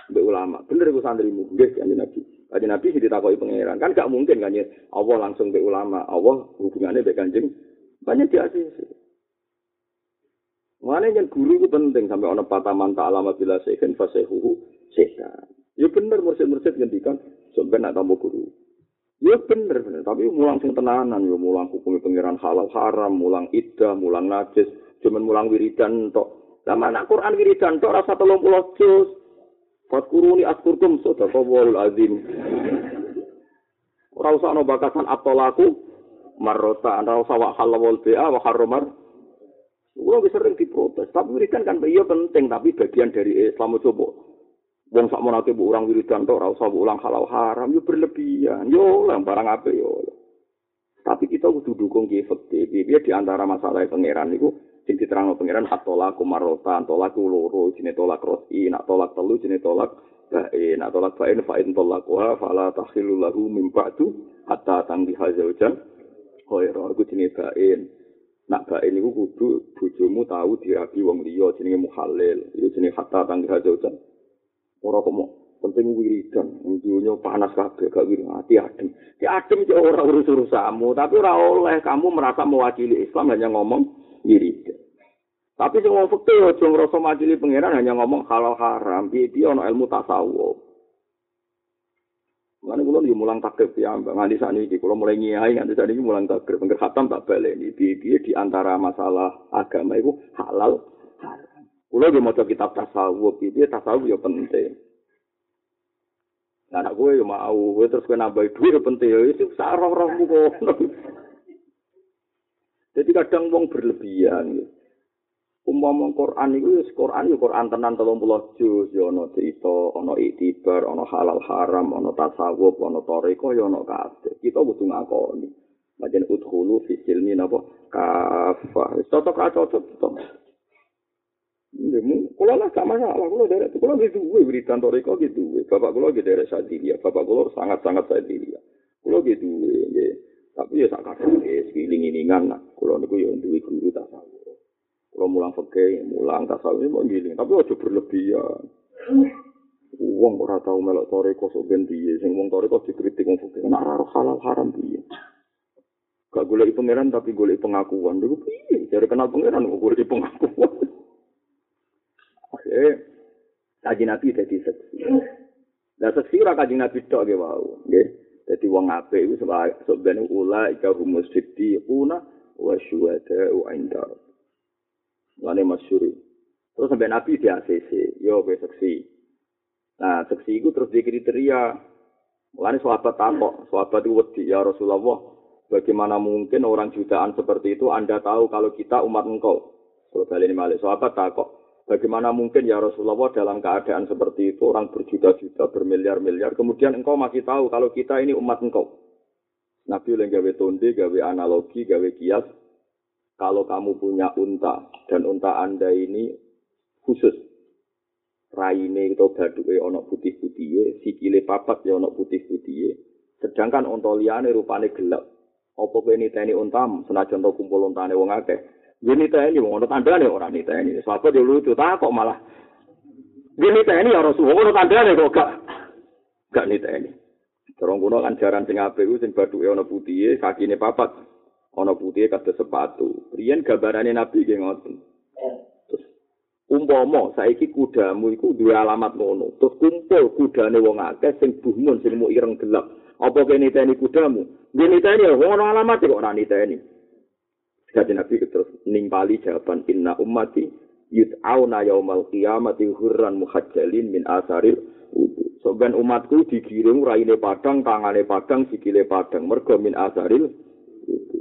Mbek ulama, bener iku santrimu, nggih kanjeng Nabi. Kanjeng Nabi sing ditakoki pangeran, kan gak mungkin kan Allah langsung mbek ulama, Allah hubungannya mbek kanjeng banyak di ACC. Mana yang guru itu penting sampai orang patah manta alamat bila sehen fasehu setan. Ya benar mursid-mursid ngendikan sebenarnya nak tamu guru. Ya bener bener, tapi mulang sing tenanan ya mulang hukum pangeran halal haram, mulang iddah, mulang najis, cuman mulang wiridan tok. Lah mana Quran wiridan tok rasa 30 juz. Fatkuruni askurkum sadaqallahul azim. Ora usah ana bakasan atolaku marrota ora usah wa halal bi'a wa harramar. Kulo sering diprotes, tapi wiridan kan iya penting tapi bagian dari Islam coba. Wong sak menate mbok urang wiridan tok ora usah ulang halal haram yo berlebihan. Yo lah barang apa yo. Tapi kita kudu dukung ki efektif. Piye di antara masalah pangeran niku sing diterangno pangeran atola kumarota, tolak loro, jenenge tolak rosi, nak tolak telu jenenge tolak bae, nak tolak bae fa in tolakuha fala tahillu lahu min ba'du hatta tangdi hazaujan. Khaira iku jenenge bae. Nak bae niku kudu bojomu tahu dirabi wong liya jenenge muhalil. Iku jenenge hatta tangdi hazaujan. Ora kok penting wiridan. Dunia panas kabeh gak wirid hati adem. Di adem ya ora urus urusamu tapi ora oleh kamu merasa mewakili Islam hanya ngomong wiridan. Tapi sing wong fikih aja ngrasa mewakili pangeran hanya ngomong halal haram. Piye piye ana ilmu tasawuf? Mana kulo di mulang takrib ya, mbak nganti saat ini, kulo mulai ngiyai nganti saat ini mulang takrib, pengker khatam tak balik ini, biaya di antara masalah agama itu halal Kulo ge maca kitab tasawuf iki tasawuf ya penting. Nah, gue ya mau, gue terus gue nambah duit penting, ya itu sarong-sarong kok. Jadi kadang wong berlebihan. Ya. Umpama Quran itu, ya Quran ya Quran tenan tolong pulau juz, ya ono cerita, ono itibar, ono halal haram, ono tasawuf, ono toriko, ya ono kabeh. Kita butuh ngakoni. Macam udhulu fi silmi napa kafah. Cocok ra cocok Nggih, kula lah gak masalah, kula derek kula nggih duwe wiridan toriko nggih duwe. Bapak kula nggih derek sadilia, bapak kula sangat-sangat. Kula nggih duwe nggih. Tapi ya sak kadang wis giling-gilingan nah. Kula niku ya duwe guru tasawuf. Kula mulang fikih, mulang tasawuf mau giling, tapi aja berlebihan. Wong ora tau melok toriko sok ben piye, sing wong toriko dikritik wong fikih, nek ora halal haram piye. Gak golek pangeran tapi golek pengakuan. Lha piye? Jare kenal pangeran golek pengakuan. Eh, kaji nabi jadi seksi. Nah seksi ora kaji nabi tok wau, nggih. Dadi wong apik iku sebenarnya ula ika humus siddiquna wa syuhada wa inda. Lane masyhur. Terus sampai nabi di ACC, yo be seksi. Nah, seksi itu terus di kriteria. Mulane sahabat takok, sahabat itu wedi ya Rasulullah, bagaimana mungkin orang jutaan seperti itu Anda tahu kalau kita umat engkau? Kalau ini malik sahabat takok, Bagaimana mungkin ya Rasulullah dalam keadaan seperti itu orang berjuta-juta, bermiliar-miliar, kemudian engkau masih tahu kalau kita ini umat engkau. Nabi oleh gawe tonde, gawe analogi, gawe kias. Kalau kamu punya unta dan unta anda ini khusus, raine atau baduke ono putih-putih, sikile papat ya ono putih-putih. Sedangkan unta liyane rupane gelap. Apa kowe niteni untam senajan to kumpul untane wong? Gini tani, wong ono tandane ora niteni. Sahabat yo lucu, tak kok malah. Gini tani ya Rasulullah, ono tandane kok gak gak niteni. Terong kuno kan jaran sing apik ku sing bathuke ono putih, kakine papat. Ono putih kados sepatu. Riyen gambarane Nabi nggih ngoten. Terus umpama saiki kudamu iku duwe alamat ngono. Terus kumpul kudane wong akeh sing buhmun sing mu ireng gelap. Apa kene niteni kudamu? Tani ya ono alamat kok ora niteni. Jadi Nabi terus nimpali jawaban inna ummati yud'auna yaumal qiyamati hurran muhajjalin min asaril wudu. Soben umatku digiring raine padang, tangane padang, sikile padang, mergo min asaril wudu.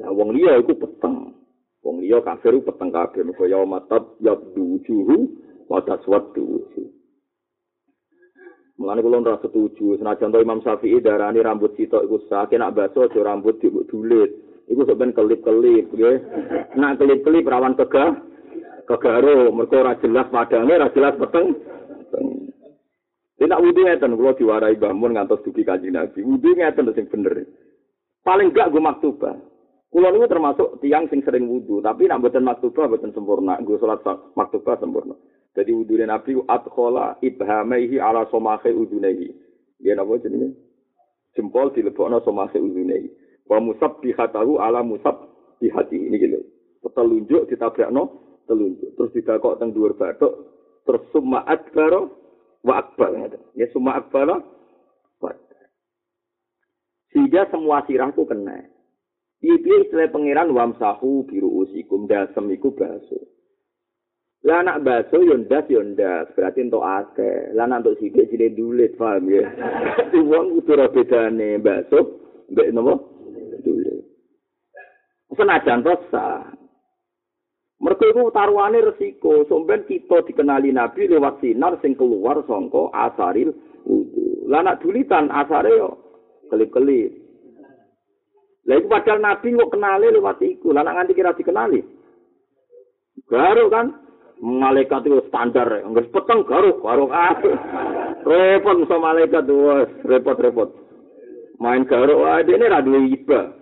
Nah, wong liya iku peteng. Wong liya kafir peteng kabeh mergo yaumatat yabdu wujuhu wa taswaddu wujuh. Mulane kula ora setuju, senajan Imam Syafi'i darani rambut sitok iku sah, nak baso aja rambut dibulet. Iku sebenarnya kelip-kelip, ya. Nah, kelip-kelip rawan kega, kegaro, mereka ora jelas padangnya, ora jelas peteng. Tidak wudhu ngeten, kalau diwarai bangun ngantos duki kaji nabi. Wudhu ngeten, itu yang bener. Paling gak gue maktubah. Kulo niku termasuk tiang sing sering wudhu, tapi nak buatan maktubah buatan sempurna. Gue sholat maktubah sempurna. Jadi wudhu nabi adkhola ibhamaihi ala somahe udhunehi. Dia napa jenenge? Jempol dilebokno somahe udhunehi. Wa musab bihatahu ala musab bihati ini gitu telunjuk ditabrakno telunjuk terus didakok teng dhuwur bathuk terus summa akbar wa akbar ya summa akbar Sehingga semua sirahku kena. Piye istilah pangeran wamsahu biru usikum dasem iku baso. Lah anak baso yo ndas yo ndas, berarti entuk akeh. Lah anak entuk sithik sithik dulit, paham ya? Wong kudu ora bedane baso mbek napa? Senajan to sah. Mergo iku taruhane resiko, somben kita dikenali Nabi lewat sinar sing keluar sangka asaril wudu. Lah anak dulitan asare yo kelip-kelip. Lah iku padahal Nabi kok kenali lewat iku. Lah nganti kira dikenali. Garo kan malaikat itu standar, enggak peteng garo, garo ah. repot sama malaikat tuh, repot-repot. Main garo, ah ini radu iba.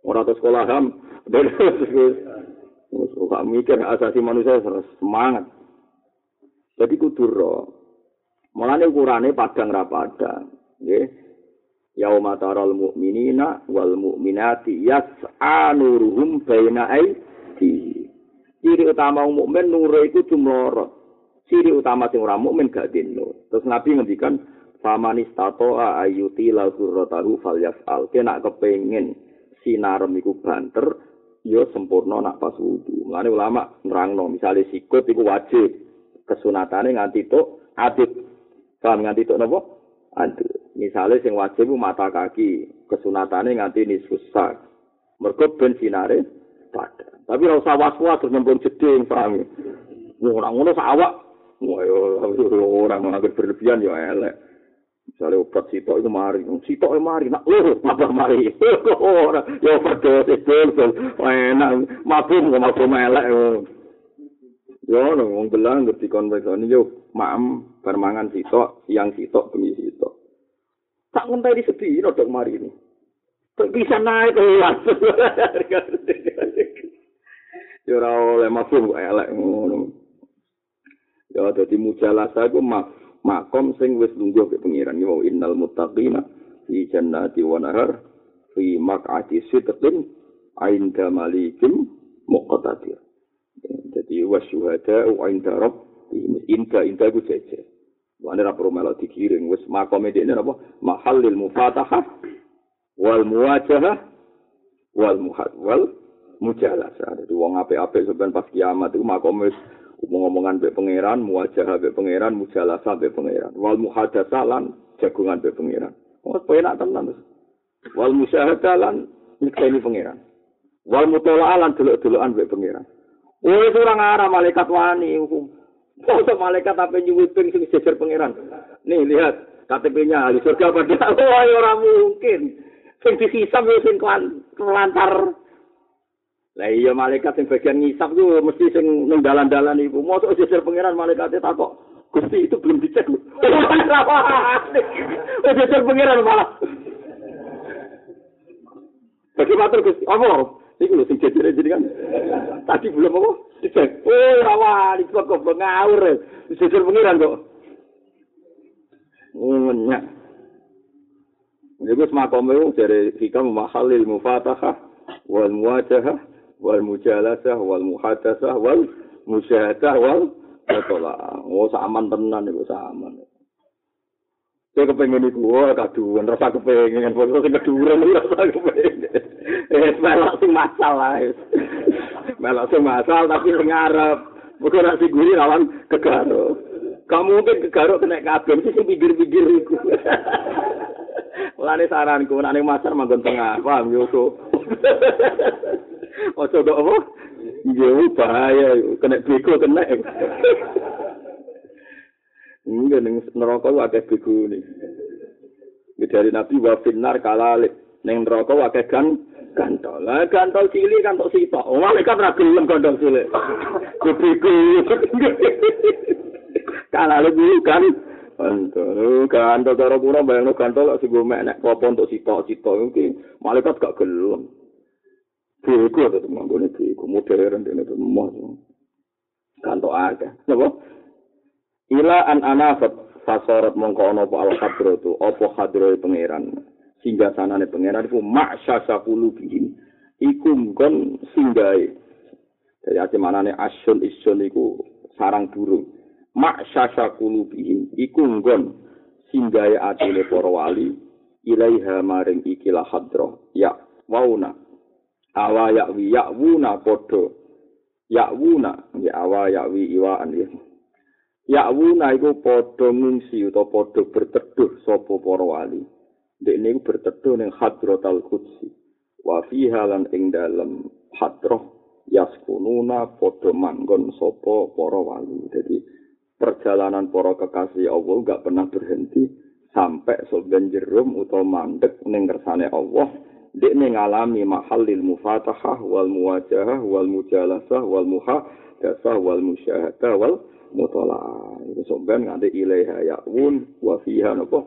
Orang sekolah ham, terus gak mikir asasi manusia semangat. Jadi kudur roh. Mulane ukurane padang ra padang, nggih. yauma taral mu'minina wal mu'minati yas'a nuruhum baina aidi. Ciri utama mukmin nur itu cumlorot. Ciri utama sing ora mukmin gak dino. Terus Nabi ngendikan faman istata'a ayyuti la surratahu falyaf'al. Kena kepengin sinarem iku banter ya sempurna nak pas wudu. Mulane ulama nerangno misale sikut iku wajib kesunatane nganti tok adit. Kan nganti tok napa? Adit. Misale sing wajib mata kaki, kesunatane nganti nisfus sak. Mergo ben sinare padha. Tapi ora usah was-was terus nyembung jeding, paham. Wong ora ngono awak. Wah, ora ngono berlebihan ya elek. Misale obat sitok itu mari, sitok e mari, nak lho, apa mari. Ora, ya padha sedul, enak, mabum kok mabum elek. Yo, wong belang ngerti konveksoni yo, maem permangan sitok, siang sitok, bengi sitok. tak ngentai di no dok mari ini. Bisa naik ya ora oleh mafhum kok elek ngono. Ya dadi mujalasa iku makom sing wis lungguh ke pengiran ya innal muttaqina fi jannati wa nahar fi maq'ati sidqin ainda malikim muqtadir jadi wasyuhada wa inda rabbihim inda inda ku jejer Wane ra perlu melok dikiring wis makome dekne apa? Mahallil mufatahah wal muwajahah wal muhad wal mujalasah. Dadi wong apik-apik sampean pas kiamat iku makome ngomong-ngomongan be pangeran, muwajahah be pangeran, mujalasah be pangeran. Wal muhadatsah lan jagungan be pangeran. Wes penak tenan wis. Wal musyahadah lan nyekseni pangeran. Wal mutola'ah lan delok-delokan be pangeran. Wis ora ngarah malaikat wani hukum. Foto malaikat apa nyuwun ping sing jejer pangeran. Nih lihat KTP-nya ahli surga pada wah ora mungkin. Sing dihisab yo sing kelantar. Lah iya malaikat sing bagian ngisap ku mesti sing ning dalan-dalan iku. Mosok jejer pangeran malaikate takok. Gusti itu belum dicek lho. Oh jejer pangeran malah. Bagaimana Gusti? Apa? Iku lho sing jejer jadi kan. Tadi belum apa? Dicek. Oh, rawa, iki kok ngawur. Jejer pengiran kok. Ngenyak. Iku semakome dari hikam mahalil mufatahah wal muwajahah wal mujalasah wal muhadasah wal musyahadah wal Betul Oh, saman tenan iku saman. Saya kepengen itu, wah kaduan, rasa kepengen, pokoknya sing keduran, rasa kepengen. Eh, melok sing masalah. melok sing masalah, tapi ngarep. Bukan nasi gurih lawan kegaro. Kamu mungkin kegaro kena kabel, sih sing pinggir-pinggir itu. Lani saranku, nani masar manggon tengah, paham yoko. Ojo dok apa? Iya, bahaya, kena bego, kena. Enggak ning neraka akeh begune. Dari Nabi wa finnar kalalik. Ning neraka akeh kan gantol. Lah gantol cilik kan tok sitok. Oh, malaikat ra gelem gantol cilik. Bego. Kalalik iki kan gantol. Gantol karo pura bayangno gantol sing go mek apa untuk sitok-sitok iki malaikat gak gelem. Bego to manggone bego modern dene to moh. Kanto akeh. Napa? ila an anafat fasorat mongko ana apa? Al hadratu apa hadroe pangeran? Sehingga sanane pangeran iku maksasa kulubihim iku nggon singgahe. Dari ati manane asyun isun iku sarang burung maksasa kulubihim iku nggon singgahe atine para wali. Ilaiha maring ikilah hadroh ya wauna awa yakwi yakwuna podo. Yakwuna ya awa yakwi iwaan ya yakwuna iku podo ngungsi utawa podo berteduh sopo poro wali. Dek ini berteduh ning hadroh tal kudsi wa fiha lan ing dalem hadroh yaskununa podo manggon sopo poro wali. Jadi perjalanan poro kekasih Allah gak pernah berhenti sampai soben jerum utawa mandek ning kersane Allah dek ning ngalami mahalil mufatahah wal muwajahah wal mujalasah wal muhadasah wal musyahadah wal mutala itu soben nganti ilaiha ya'wun wa fiha napa